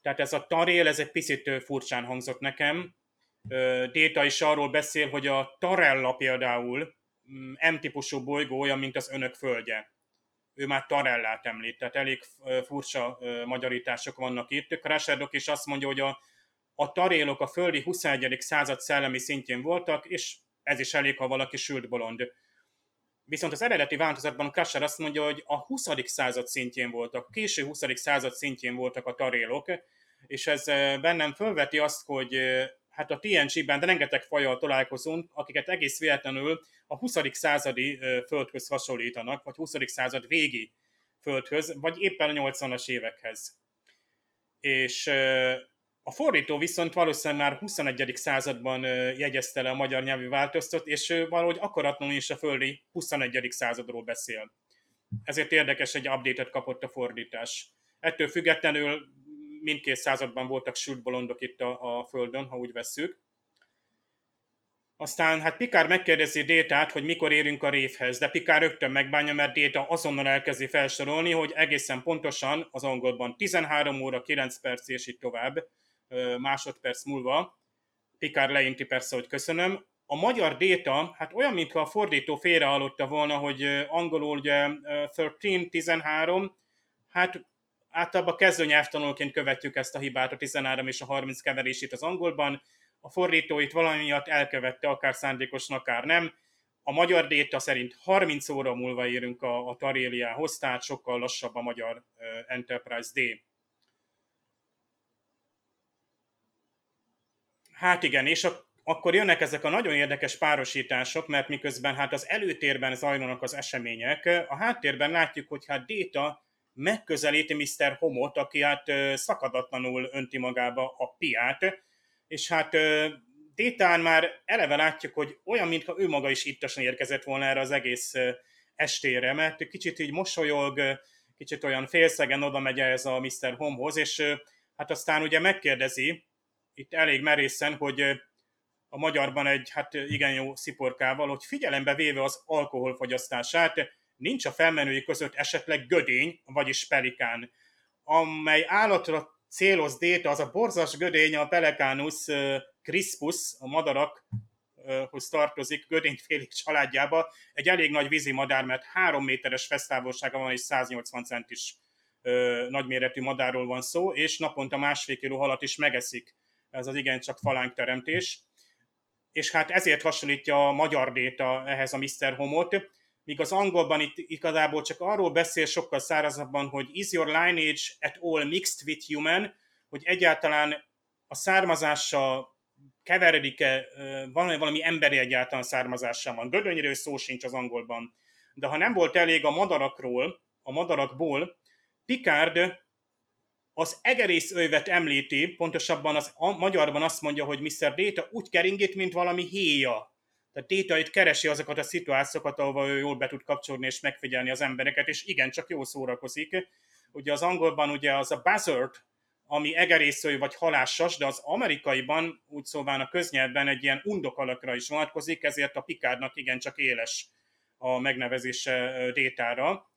Speaker 4: Tehát ez a Tarél, ez egy picit furcsán hangzott nekem. Déta is arról beszél, hogy a Tarella például M-típusú bolygó olyan, mint az önök földje ő már Tarellát említ, tehát elég furcsa magyarítások vannak itt. Kraserdok is azt mondja, hogy a, a tarélok a földi 21. század szellemi szintjén voltak, és ez is elég, ha valaki sült bolond. Viszont az eredeti változatban Krasher azt mondja, hogy a 20. század szintjén voltak, késő 20. század szintjén voltak a tarélok, és ez bennem fölveti azt, hogy hát a TNG-ben rengeteg fajjal találkozunk, akiket egész véletlenül a 20. századi földhöz hasonlítanak, vagy 20. század végi földhöz, vagy éppen a 80-as évekhez. És a fordító viszont valószínűleg már 21. században jegyezte le a magyar nyelvű változtat, és valahogy akaratlanul is a földi 21. századról beszél. Ezért érdekes, egy update-et kapott a fordítás. Ettől függetlenül mindkét században voltak sült bolondok itt a, a Földön, ha úgy vesszük. Aztán hát Pikár megkérdezi Détát, hogy mikor érünk a révhez, de Pikár rögtön megbánja, mert Déta azonnal elkezdi felsorolni, hogy egészen pontosan az angolban 13 óra, 9 perc és így tovább másodperc múlva. Pikár leinti persze, hogy köszönöm. A magyar Déta, hát olyan, mintha a fordító félrehallotta volna, hogy angolul ugye 13, 13, hát általában kezdő nyelvtanulóként követjük ezt a hibát, a 13 és a 30 keverését az angolban. A fordító itt valami miatt elkövette, akár szándékosan, akár nem. A magyar déta szerint 30 óra múlva érünk a, a Taréliához, tehát sokkal lassabb a magyar Enterprise D. Hát igen, és a akkor jönnek ezek a nagyon érdekes párosítások, mert miközben hát az előtérben zajlanak az események, a háttérben látjuk, hogy hát Déta megközelíti Mr. Homot, aki hát szakadatlanul önti magába a piát, és hát Détán már eleve látjuk, hogy olyan, mintha ő maga is ittasan érkezett volna erre az egész estére, mert kicsit így mosolyog, kicsit olyan félszegen oda megy ez a Mr. Homehoz, és hát aztán ugye megkérdezi, itt elég merészen, hogy a magyarban egy hát igen jó sziporkával, hogy figyelembe véve az alkoholfogyasztását, nincs a felmenői között esetleg gödény, vagyis pelikán, amely állatra céloz déta, az a borzas gödény, a Pelecánus crispus, a madarakhoz tartozik, gödényfélék családjába, egy elég nagy vízimadár, mert három méteres fesztávolsága van, és 180 centis nagyméretű madárról van szó, és naponta másfél kiló halat is megeszik. Ez az igencsak falánk teremtés. És hát ezért hasonlítja a magyar déta ehhez a Mr. Homot, míg az angolban itt igazából csak arról beszél sokkal szárazabban, hogy is your lineage at all mixed with human, hogy egyáltalán a származása keveredik-e, van valami emberi egyáltalán származása van. Gödönyről szó sincs az angolban. De ha nem volt elég a madarakról, a madarakból, Picard az egerészövet említi, pontosabban az a magyarban azt mondja, hogy Mr. Data úgy keringít, mint valami héja. Tehát Data itt keresi azokat a szituációkat, ahol ő jól be tud kapcsolni és megfigyelni az embereket, és igen, csak jól szórakozik. Ugye az angolban ugye az a buzzard, ami egerészői vagy halássas, de az amerikaiban, úgy szóval a köznyelvben egy ilyen undok alakra is vonatkozik, ezért a Picardnak igencsak éles a megnevezése Détára.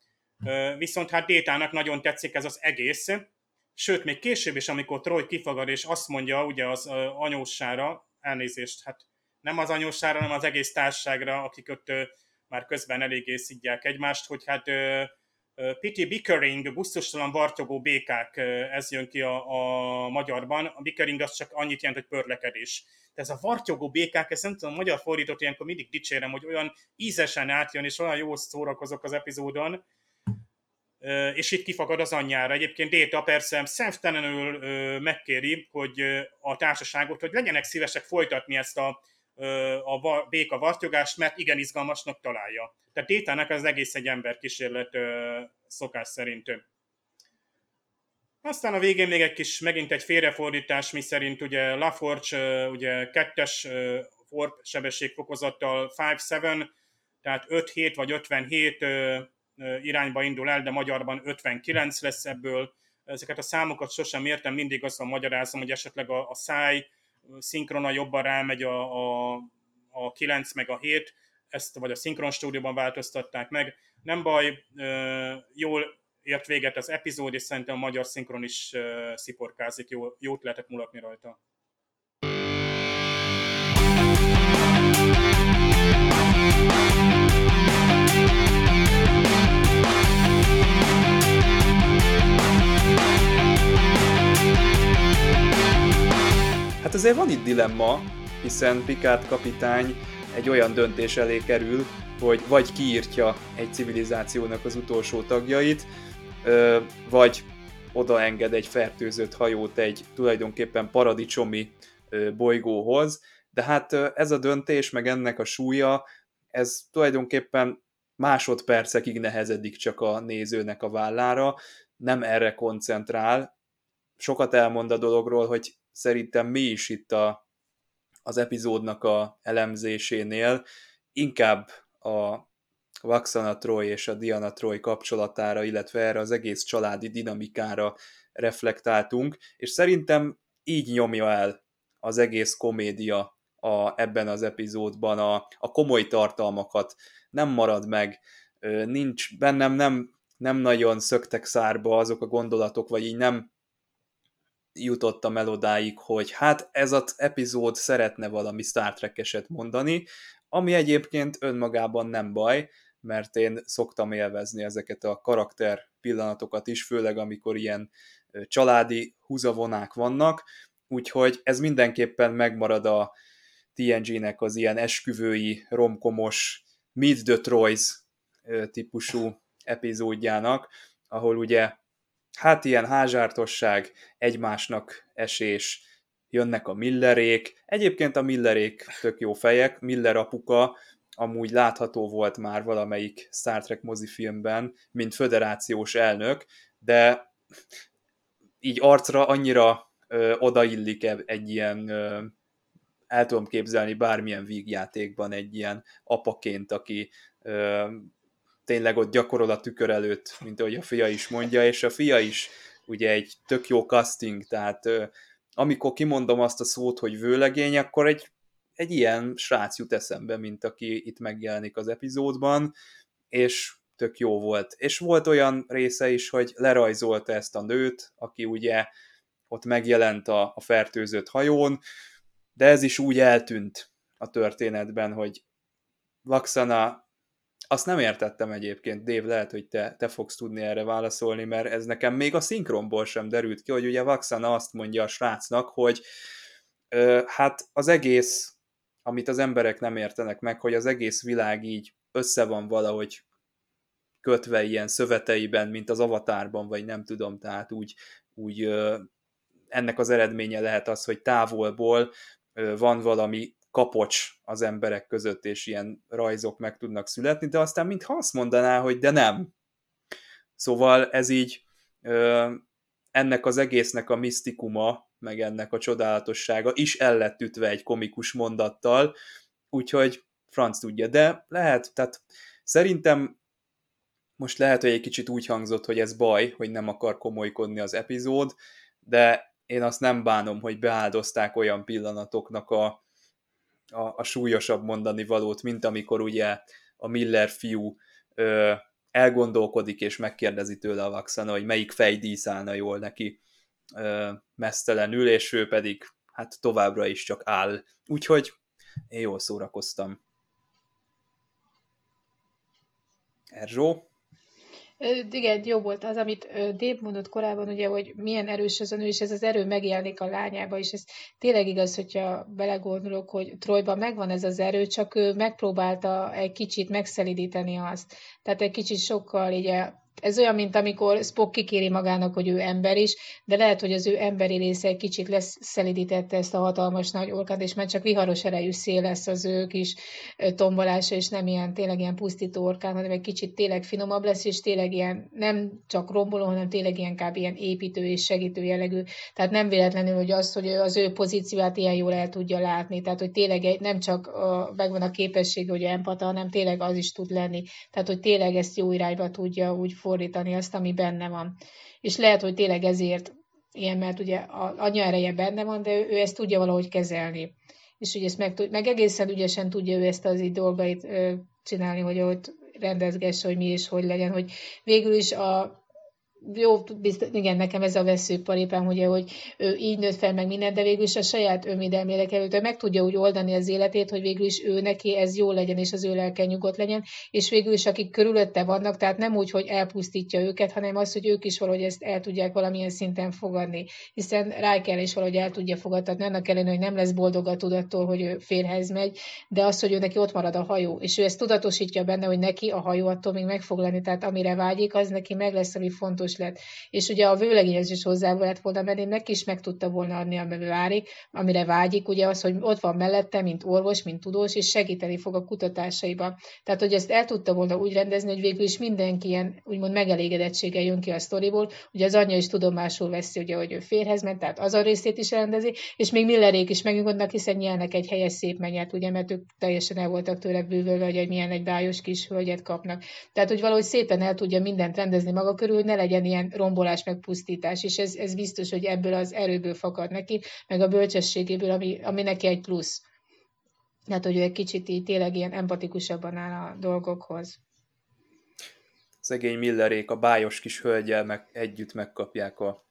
Speaker 4: Viszont hát Détának nagyon tetszik ez az egész, sőt, még később is, amikor Troy kifagad és azt mondja ugye az anyósára, elnézést, hát nem az anyósára, hanem az egész társaságra, akik ott már közben eléggé szidják egymást, hogy hát Pity Bickering, busztustalan vartyogó békák, ez jön ki a, a magyarban. A Bickering az csak annyit jelent, hogy pörlekedés. De ez a vartyogó békák, ezt nem tudom, a magyar fordított ilyenkor mindig dicsérem, hogy olyan ízesen átjön, és olyan jól szórakozok az epizódon, és itt kifakad az anyjára. Egyébként Déta persze szemtelenül megkéri, hogy a társaságot, hogy legyenek szívesek folytatni ezt a, a béka vartyogást, mert igen izgalmasnak találja. Tehát Détának az egész egy ember kísérlet szokás szerint. Aztán a végén még egy kis, megint egy félrefordítás, mi szerint ugye Laforge ugye kettes warp sebességfokozattal 5-7, tehát 5-7 vagy 57 irányba indul el, de magyarban 59 lesz ebből. Ezeket a számokat sosem értem, mindig azt magyarázom, hogy esetleg a, a száj szinkrona jobban rámegy a, a, a 9 meg a 7, ezt vagy a szinkron stúdióban változtatták meg. Nem baj, jól ért véget az epizód, és szerintem a magyar szinkron is sziporkázik, jó, jót lehetett mulatni rajta.
Speaker 2: Hát azért van itt dilemma, hiszen Picard kapitány egy olyan döntés elé kerül, hogy vagy kiírtja egy civilizációnak az utolsó tagjait, vagy odaenged egy fertőzött hajót egy tulajdonképpen paradicsomi bolygóhoz, de hát ez a döntés, meg ennek a súlya, ez tulajdonképpen másodpercekig nehezedik csak a nézőnek a vállára, nem erre koncentrál. Sokat elmond a dologról, hogy szerintem mi is itt a, az epizódnak a elemzésénél. Inkább a Vaxana Troy és a Diana Troy kapcsolatára, illetve erre az egész családi dinamikára reflektáltunk, és szerintem így nyomja el az egész komédia a, ebben az epizódban a, a komoly tartalmakat, nem marad meg, nincs bennem nem, nem nagyon szöktek szárba azok a gondolatok, vagy így nem jutottam el odáig, hogy hát ez az epizód szeretne valami Star Trek-eset mondani, ami egyébként önmagában nem baj, mert én szoktam élvezni ezeket a karakter pillanatokat is, főleg amikor ilyen családi húzavonák vannak, úgyhogy ez mindenképpen megmarad a TNG-nek az ilyen esküvői, romkomos Meet the Troys típusú epizódjának, ahol ugye hát ilyen házsártosság, egymásnak esés, jönnek a Millerék. Egyébként a Millerék tök jó fejek, Miller apuka amúgy látható volt már valamelyik Star Trek mozifilmben, mint föderációs elnök, de így arcra annyira ö, odaillik egy ilyen, ö, el tudom képzelni bármilyen vígjátékban egy ilyen apaként, aki ö, tényleg ott gyakorol a tükör előtt, mint ahogy a fia is mondja, és a fia is ugye egy tök jó casting, tehát amikor kimondom azt a szót, hogy vőlegény, akkor egy, egy ilyen srác jut eszembe, mint aki itt megjelenik az epizódban, és tök jó volt. És volt olyan része is, hogy lerajzolta ezt a nőt, aki ugye ott megjelent a, a fertőzött hajón, de ez is úgy eltűnt a történetben, hogy Vaxana, azt nem értettem egyébként, Dave, lehet, hogy te, te fogsz tudni erre válaszolni, mert ez nekem még a szinkronból sem derült ki, hogy ugye Vaxana azt mondja a srácnak, hogy ö, hát az egész, amit az emberek nem értenek meg, hogy az egész világ így össze van valahogy kötve ilyen szöveteiben, mint az avatárban, vagy nem tudom, tehát úgy, úgy ennek az eredménye lehet az, hogy távolból van valami kapocs az emberek között, és ilyen rajzok meg tudnak születni, de aztán mintha azt mondaná, hogy de nem. Szóval ez így ennek az egésznek a misztikuma, meg ennek a csodálatossága is el lett ütve egy komikus mondattal, úgyhogy franc tudja, de lehet, tehát szerintem most lehet, hogy egy kicsit úgy hangzott, hogy ez baj, hogy nem akar komolykodni az epizód, de én azt nem bánom, hogy beáldozták olyan pillanatoknak a, a, a súlyosabb mondani valót, mint amikor ugye a Miller fiú ö, elgondolkodik és megkérdezi tőle a Vaxana, hogy melyik fej díszálna jól neki ö, mesztelenül, és ő pedig hát továbbra is csak áll. Úgyhogy én jól szórakoztam. Erzsó?
Speaker 3: Igen, jó volt az, amit Dave mondott korábban, ugye, hogy milyen erős az a nő, és ez az erő megjelenik a lányába, és ez tényleg igaz, hogyha belegondolok, hogy Trojban megvan ez az erő, csak ő megpróbálta egy kicsit megszelidíteni azt. Tehát egy kicsit sokkal ugye ez olyan, mint amikor Spock kikéri magának, hogy ő ember is, de lehet, hogy az ő emberi része egy kicsit lesz szelidítette ezt a hatalmas nagy orkát, és már csak viharos erejű szél lesz az ő kis tombolása, és nem ilyen tényleg ilyen pusztító orkán, hanem egy kicsit tényleg finomabb lesz, és tényleg ilyen nem csak romboló, hanem tényleg ilyen kb. ilyen építő és segítő jellegű. Tehát nem véletlenül, hogy az, hogy az ő pozícióát ilyen jól el tudja látni. Tehát, hogy tényleg nem csak a, megvan a képesség, hogy empata, hanem tényleg az is tud lenni. Tehát, hogy tényleg ezt jó irányba tudja úgy fordítani azt, ami benne van. És lehet, hogy tényleg ezért ilyen, mert ugye a anya ereje benne van, de ő, ő ezt tudja valahogy kezelni. És ugye ezt meg, meg egészen ügyesen tudja ő ezt az így dolgait ö, csinálni, hogy ott rendezgesse, hogy mi és hogy legyen, hogy végül is a jó, igen, nekem ez a veszőparipám, ugye, hogy ő így nőtt fel meg minden, de végül is a saját önvédelmére került, meg tudja úgy oldani az életét, hogy végül is ő neki ez jó legyen, és az ő lelke nyugodt legyen, és végül is akik körülötte vannak, tehát nem úgy, hogy elpusztítja őket, hanem az, hogy ők is valahogy ezt el tudják valamilyen szinten fogadni, hiszen Riker is valahogy el tudja fogadtatni, annak ellenére, hogy nem lesz boldog a tudattól, hogy ő férhez megy, de az, hogy ő neki ott marad a hajó, és ő ezt tudatosítja benne, hogy neki a hajó attól még meg fog lenni, tehát amire vágyik, az neki meg lesz, ami fontos is lett. És ugye a vőlegényhez is hozzá lett volna menni, neki is meg tudta volna adni, amire várik, amire vágyik, ugye az, hogy ott van mellette, mint orvos, mint tudós, és segíteni fog a kutatásaiba. Tehát, hogy ezt el tudta volna úgy rendezni, hogy végül is mindenki ilyen úgymond megelégedettsége jön ki a sztoriból, ugye az anyja is tudomásul veszi, ugye, hogy ő férhez ment, tehát az a részét is rendezi, és még Millerék is megnyugodnak, hiszen nyelnek egy helyes szép menyet, ugye, mert ők teljesen el voltak tőle bűvölve, hogy milyen egy bájos kis hölgyet kapnak. Tehát, hogy valahogy szépen el tudja mindent rendezni maga körül, ne legyen ilyen rombolás, meg pusztítás, és ez, ez biztos, hogy ebből az erőből fakad neki, meg a bölcsességéből, ami, ami neki egy plusz. Hát, hogy ő egy kicsit így tényleg ilyen empatikusabban áll a dolgokhoz.
Speaker 2: Szegény Millerék a bájos kis hölgyel meg együtt megkapják a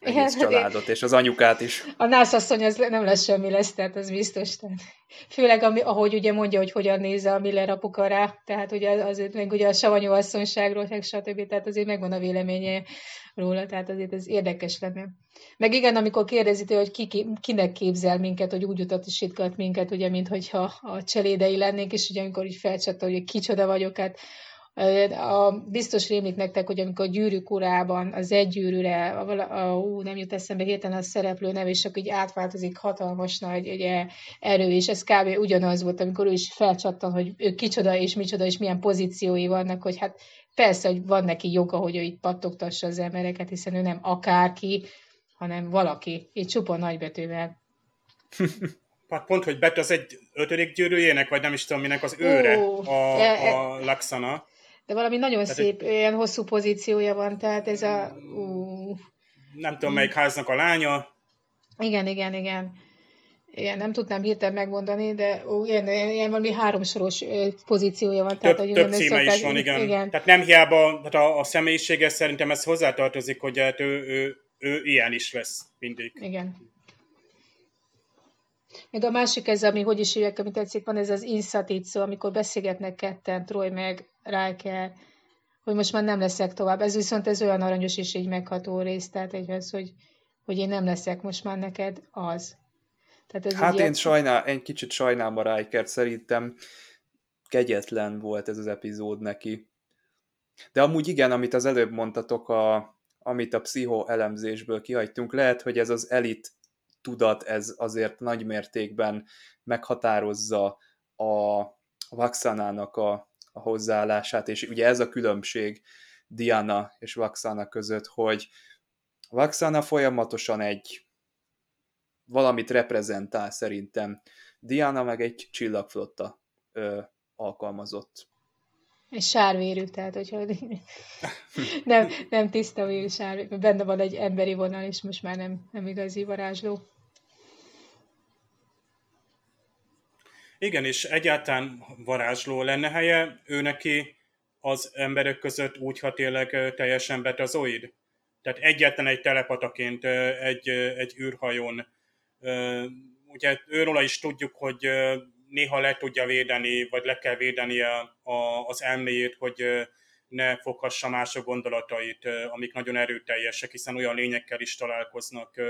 Speaker 2: egész Igen, családot, és az anyukát is.
Speaker 3: A nászasszony az nem lesz semmi lesz, tehát az biztos. Tehát. Főleg, ami, ahogy ugye mondja, hogy hogyan néz a Miller apuka rá, tehát ugye azért meg ugye a savanyú asszonyságról, stb. Tehát azért megvan a véleménye róla, tehát azért ez érdekes lenne. Meg igen, amikor kérdezi hogy ki, ki, kinek képzel minket, hogy úgy utasítgat minket, ugye, mint hogyha a cselédei lennénk, és ugye amikor így felcsatta, hogy kicsoda vagyok, hát A, biztos rémlik nektek, hogy amikor a gyűrűk urában az egy gyűrűre, a, a, ú, nem jut eszembe hirtelen a szereplő nem, és akkor így átváltozik hatalmas nagy ugye, erő, és ez kb. ugyanaz volt, amikor ő is felcsattan, hogy ő kicsoda és micsoda, és milyen pozíciói vannak, hogy hát persze, hogy van neki joga, hogy ő itt pattogtassa az embereket, hiszen ő nem akárki, hanem valaki, így csupa nagybetűvel.
Speaker 4: Hát pont, hogy Bet az egy ötödik gyűrűjének, vagy nem is tudom minek az őre, Ó, a, e, e, a Laxana.
Speaker 3: De valami nagyon tehát szép, egy... olyan hosszú pozíciója van, tehát ez a... Ú,
Speaker 4: nem tudom, melyik háznak a lánya.
Speaker 3: Igen, igen, igen. Igen, nem tudnám hirtelen megmondani, de ó, ilyen, ilyen valami háromsoros pozíciója van.
Speaker 4: Több, tehát, több címe szokták, is van, igen. igen. Tehát nem hiába, tehát a, a személyisége szerintem ez hozzátartozik, hogy hát ő, ő, ő ilyen is lesz mindig.
Speaker 3: Igen. Meg a másik ez, ami hogy is hívják, amit tetszik, van ez az szó, amikor beszélgetnek ketten, Troy meg Riker, hogy most már nem leszek tovább. Ez viszont ez olyan aranyos és így megható rész, tehát egy az, hogy, hogy én nem leszek most már neked az.
Speaker 2: Tehát ez hát én, ilyen... sajnál, én kicsit sajnálom a Riker, szerintem kegyetlen volt ez az epizód neki. De amúgy igen, amit az előbb mondtatok, a, amit a pszichoelemzésből kihagytunk, lehet, hogy ez az elit tudat, ez azért nagy mértékben meghatározza a Vaxanának a, a hozzáállását, és ugye ez a különbség Diana és Vaxana között, hogy Vaxana folyamatosan egy valamit reprezentál szerintem. Diana meg egy csillagflotta ö, alkalmazott.
Speaker 3: Egy sárvérű, tehát hogyha nem, nem tiszta vérű sárvérű, benne van egy emberi vonal, és most már nem, nem igazi varázsló.
Speaker 4: Igen, és egyáltalán varázsló lenne helye, ő neki az emberek között úgy, ha tényleg teljesen betazoid. Tehát egyetlen egy telepataként egy, egy űrhajón. Ugye őróla is tudjuk, hogy néha le tudja védeni, vagy le kell védeni a, a, az elméjét, hogy ne foghassa mások gondolatait, amik nagyon erőteljesek, hiszen olyan lényekkel is találkoznak.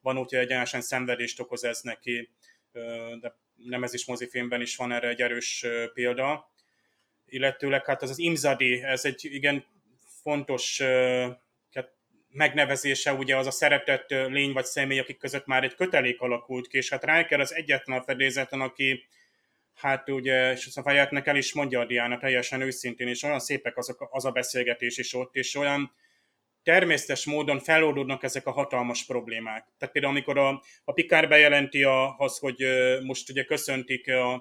Speaker 4: Van úgy, hogy egyenesen szenvedést okoz ez neki, de nem ez is mozifilmben is van erre egy erős példa. Illetőleg hát az az Imzadi, ez egy igen fontos megnevezése ugye az a szeretett lény vagy személy, akik között már egy kötelék alakult ki, és hát Riker az egyetlen fedélzeten, aki hát ugye, és a Fayetnek el is mondja a Diana teljesen őszintén, és olyan szépek azok, az a beszélgetés is ott, és olyan természetes módon feloldódnak ezek a hatalmas problémák. Tehát például amikor a, a Pikár bejelenti a, az, hogy most ugye köszöntik a,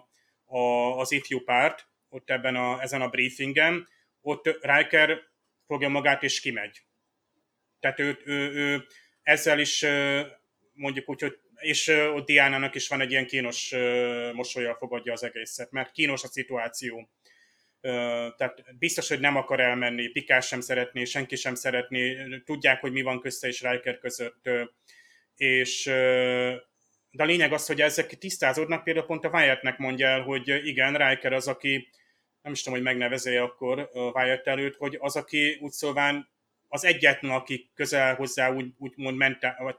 Speaker 4: a, az ifjú párt, ott ebben a, ezen a briefingen, ott Riker fogja magát és kimegy. Tehát ő, ő, ő ezzel is mondjuk úgy, hogy és ott Diánának is van egy ilyen kínos mosolyal fogadja az egészet, mert kínos a szituáció. Tehát biztos, hogy nem akar elmenni, Pikás sem szeretné, senki sem szeretné, tudják, hogy mi van közte és Riker között, és de a lényeg az, hogy ezek tisztázódnak, például pont a Wyattnek mondja el, hogy igen, Riker az, aki nem is tudom, hogy megnevezé akkor a Wyatt előtt, hogy az, aki úgy szóván az egyetlen, aki közel hozzá úgy, úgymond mentál, vagy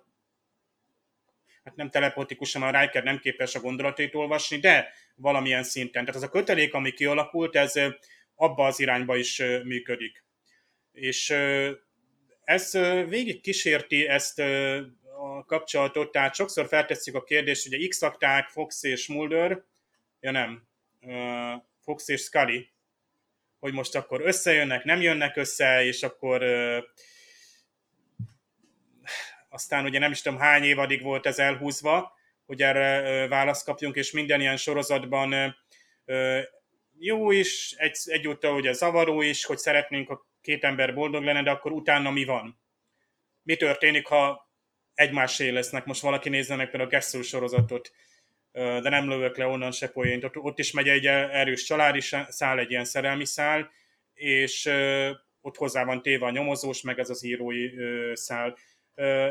Speaker 4: hát nem telepatikusan, a Riker nem képes a gondolatait olvasni, de valamilyen szinten. Tehát az a kötelék, ami kialakult, ez abba az irányba is működik. És ez végig kísérti ezt a kapcsolatot, tehát sokszor feltesszük a kérdést, a x Fox és Mulder, ja nem, Fox és Scully, hogy most akkor összejönnek, nem jönnek össze, és akkor aztán ugye nem is tudom hány évadig volt ez elhúzva, hogy erre választ kapjunk, és minden ilyen sorozatban jó is, egy, egyúttal ugye zavaró is, hogy szeretnénk a két ember boldog lenne, de akkor utána mi van? Mi történik, ha egymásé lesznek? Most valaki nézze meg például a Gessel sorozatot, de nem lövök le onnan se poént. Ott, ott is megy egy erős családi szál, egy ilyen szerelmi szál, és ott hozzá van téve a nyomozós, meg ez az írói szál.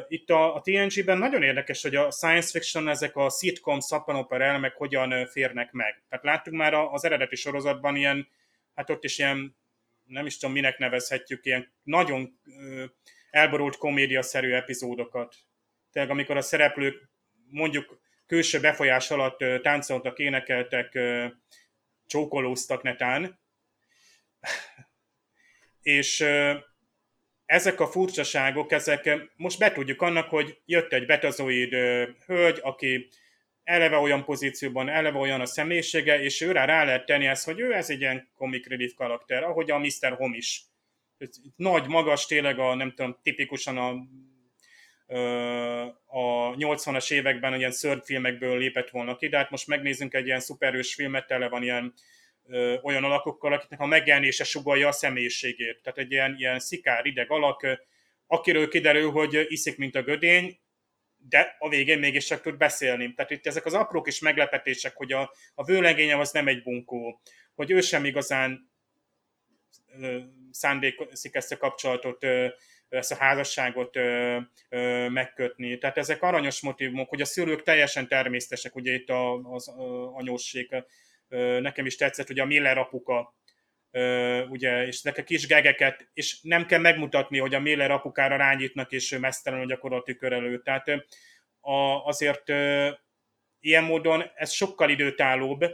Speaker 4: Itt a, a TNG-ben nagyon érdekes, hogy a science fiction, ezek a sitcom, szappanopera elemek hogyan férnek meg. Tehát láttuk már az eredeti sorozatban ilyen, hát ott is ilyen, nem is tudom minek nevezhetjük, ilyen nagyon elborult komédiaszerű epizódokat. Tehát amikor a szereplők mondjuk külső befolyás alatt táncoltak, énekeltek, csókolóztak netán, és ezek a furcsaságok, ezek most betudjuk annak, hogy jött egy betazoid hölgy, aki eleve olyan pozícióban, eleve olyan a személyisége, és őre rá lehet tenni ezt, hogy ő ez egy ilyen comic relief karakter, ahogy a Mr. Home is. Nagy, magas, tényleg a, nem tudom, tipikusan a a 80-as években ilyen filmekből lépett volna ki, de hát most megnézzünk egy ilyen szuperős filmet, tele van ilyen ö, olyan alakokkal, akiknek a megjelenése sugalja a személyiségét. Tehát egy ilyen, ilyen szikár, ideg alak, akiről kiderül, hogy iszik, mint a gödény, de a végén mégis csak tud beszélni. Tehát itt ezek az apró kis meglepetések, hogy a, a vőlegényem az nem egy bunkó, hogy ő sem igazán szándékszik ezt a kapcsolatot ezt a házasságot megkötni. Tehát ezek aranyos motivumok, hogy a szülők teljesen természetesek, ugye itt az anyósség, nekem is tetszett, hogy a Miller apuka, ugye, és a kis gegeket, és nem kell megmutatni, hogy a Miller apukára rányítnak, és ő mesztelenül gyakorol a tükör előtt. Tehát azért ilyen módon ez sokkal időtállóbb,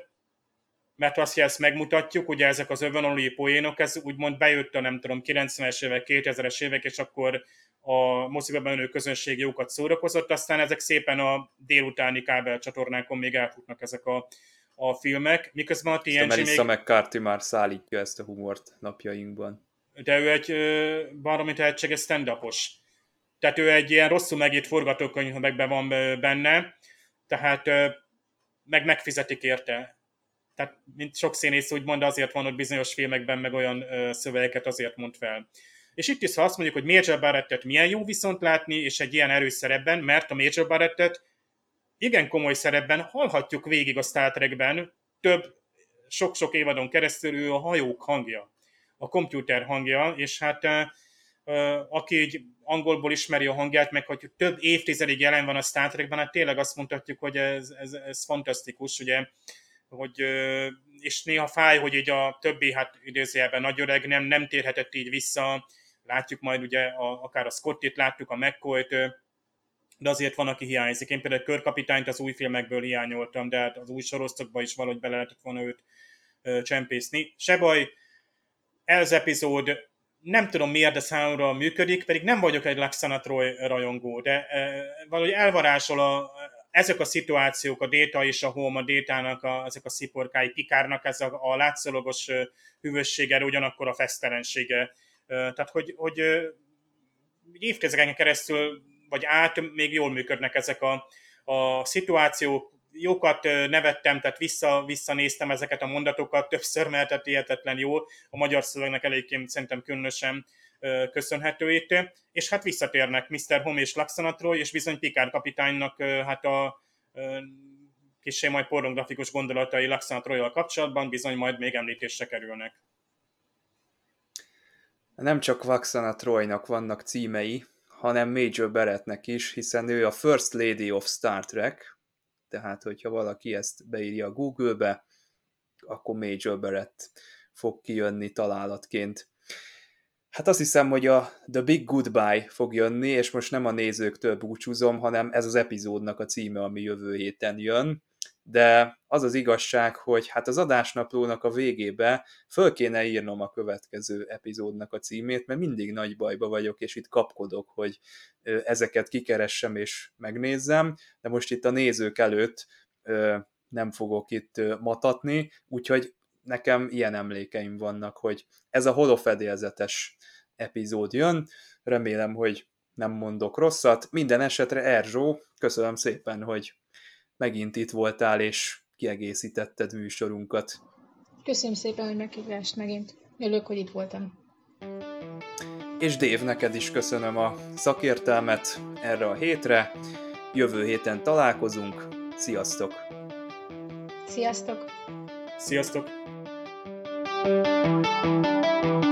Speaker 4: mert azt, hogy ezt megmutatjuk, ugye ezek az övönolói poénok, ez úgymond bejött a nem tudom, 90-es évek, 2000-es évek, és akkor a moziba menő közönség jókat szórakozott, aztán ezek szépen a délutáni kábel csatornákon még elfutnak ezek a, a filmek, miközben a TNG
Speaker 2: a Melissa még... McCarthy már szállítja ezt a humort napjainkban.
Speaker 4: De ő egy baromi tehetséges stand -upos. Tehát ő egy ilyen rosszul megírt forgatókönyvekben van benne, tehát meg megfizetik érte tehát mint sok színész úgy mond, azért van ott bizonyos filmekben, meg olyan szövegeket azért mond fel. És itt is, ha azt mondjuk, hogy Major Barrettet milyen jó viszont látni, és egy ilyen erős szerepben, mert a Major Barrettet igen komoly szerepben hallhatjuk végig a Star Trekben, több, sok-sok évadon keresztül ő a hajók hangja, a komputer hangja, és hát aki így angolból ismeri a hangját, meg hogy több évtizedig jelen van a Star Trekben, hát tényleg azt mondhatjuk, hogy ez, ez, ez fantasztikus, ugye hogy, és néha fáj, hogy így a többi, hát idézőjelben nagy öreg nem, nem térhetett így vissza, látjuk majd ugye a, akár a Scottit láttuk, a mccoy de azért van, aki hiányzik. Én például körkapitányt az új filmekből hiányoltam, de hát az új sorosztokban is valahogy bele lehetett volna őt csempészni. Se baj, ez epizód nem tudom miért, de számomra működik, pedig nem vagyok egy Laxana Troy rajongó, de e, valahogy elvarázsol a, ezek a szituációk, a Déta és a Home, a Détának, a, ezek a sziporkái, Pikárnak ez a, a látszólagos hűvössége, ugyanakkor a fesztelensége. Tehát, hogy, hogy évtizedeken keresztül, vagy át még jól működnek ezek a, a szituációk, jókat nevettem, tehát vissza, visszanéztem ezeket a mondatokat többször, mert tehát hihetetlen jó. A magyar szövegnek eléggé szerintem különösen köszönhető itt, és hát visszatérnek Mr. Home és Laxanatról, és bizony Pikár kapitánynak hát a kicsi majd pornografikus gondolatai Laxanatroyal kapcsolatban bizony majd még említésre kerülnek.
Speaker 2: Nem csak Vaxana Troynak vannak címei, hanem Major Barrettnek is, hiszen ő a First Lady of Star Trek, tehát hogyha valaki ezt beírja a Google-be, akkor Major Barrett fog kijönni találatként. Hát azt hiszem, hogy a The Big Goodbye fog jönni, és most nem a nézőktől búcsúzom, hanem ez az epizódnak a címe, ami jövő héten jön. De az az igazság, hogy hát az adásnaplónak a végébe föl kéne írnom a következő epizódnak a címét, mert mindig nagy bajba vagyok, és itt kapkodok, hogy ezeket kikeressem és megnézzem, de most itt a nézők előtt nem fogok itt matatni, úgyhogy nekem ilyen emlékeim vannak, hogy ez a holofedélzetes epizód jön, remélem, hogy nem mondok rosszat. Minden esetre Erzsó, köszönöm szépen, hogy megint itt voltál, és kiegészítetted műsorunkat.
Speaker 3: Köszönöm szépen, hogy meghívást megint. Örülök, hogy itt voltam.
Speaker 2: És Dév, neked is köszönöm a szakértelmet erre a hétre. Jövő héten találkozunk. Sziasztok!
Speaker 3: Sziasztok!
Speaker 4: Sziasztok! Thank you.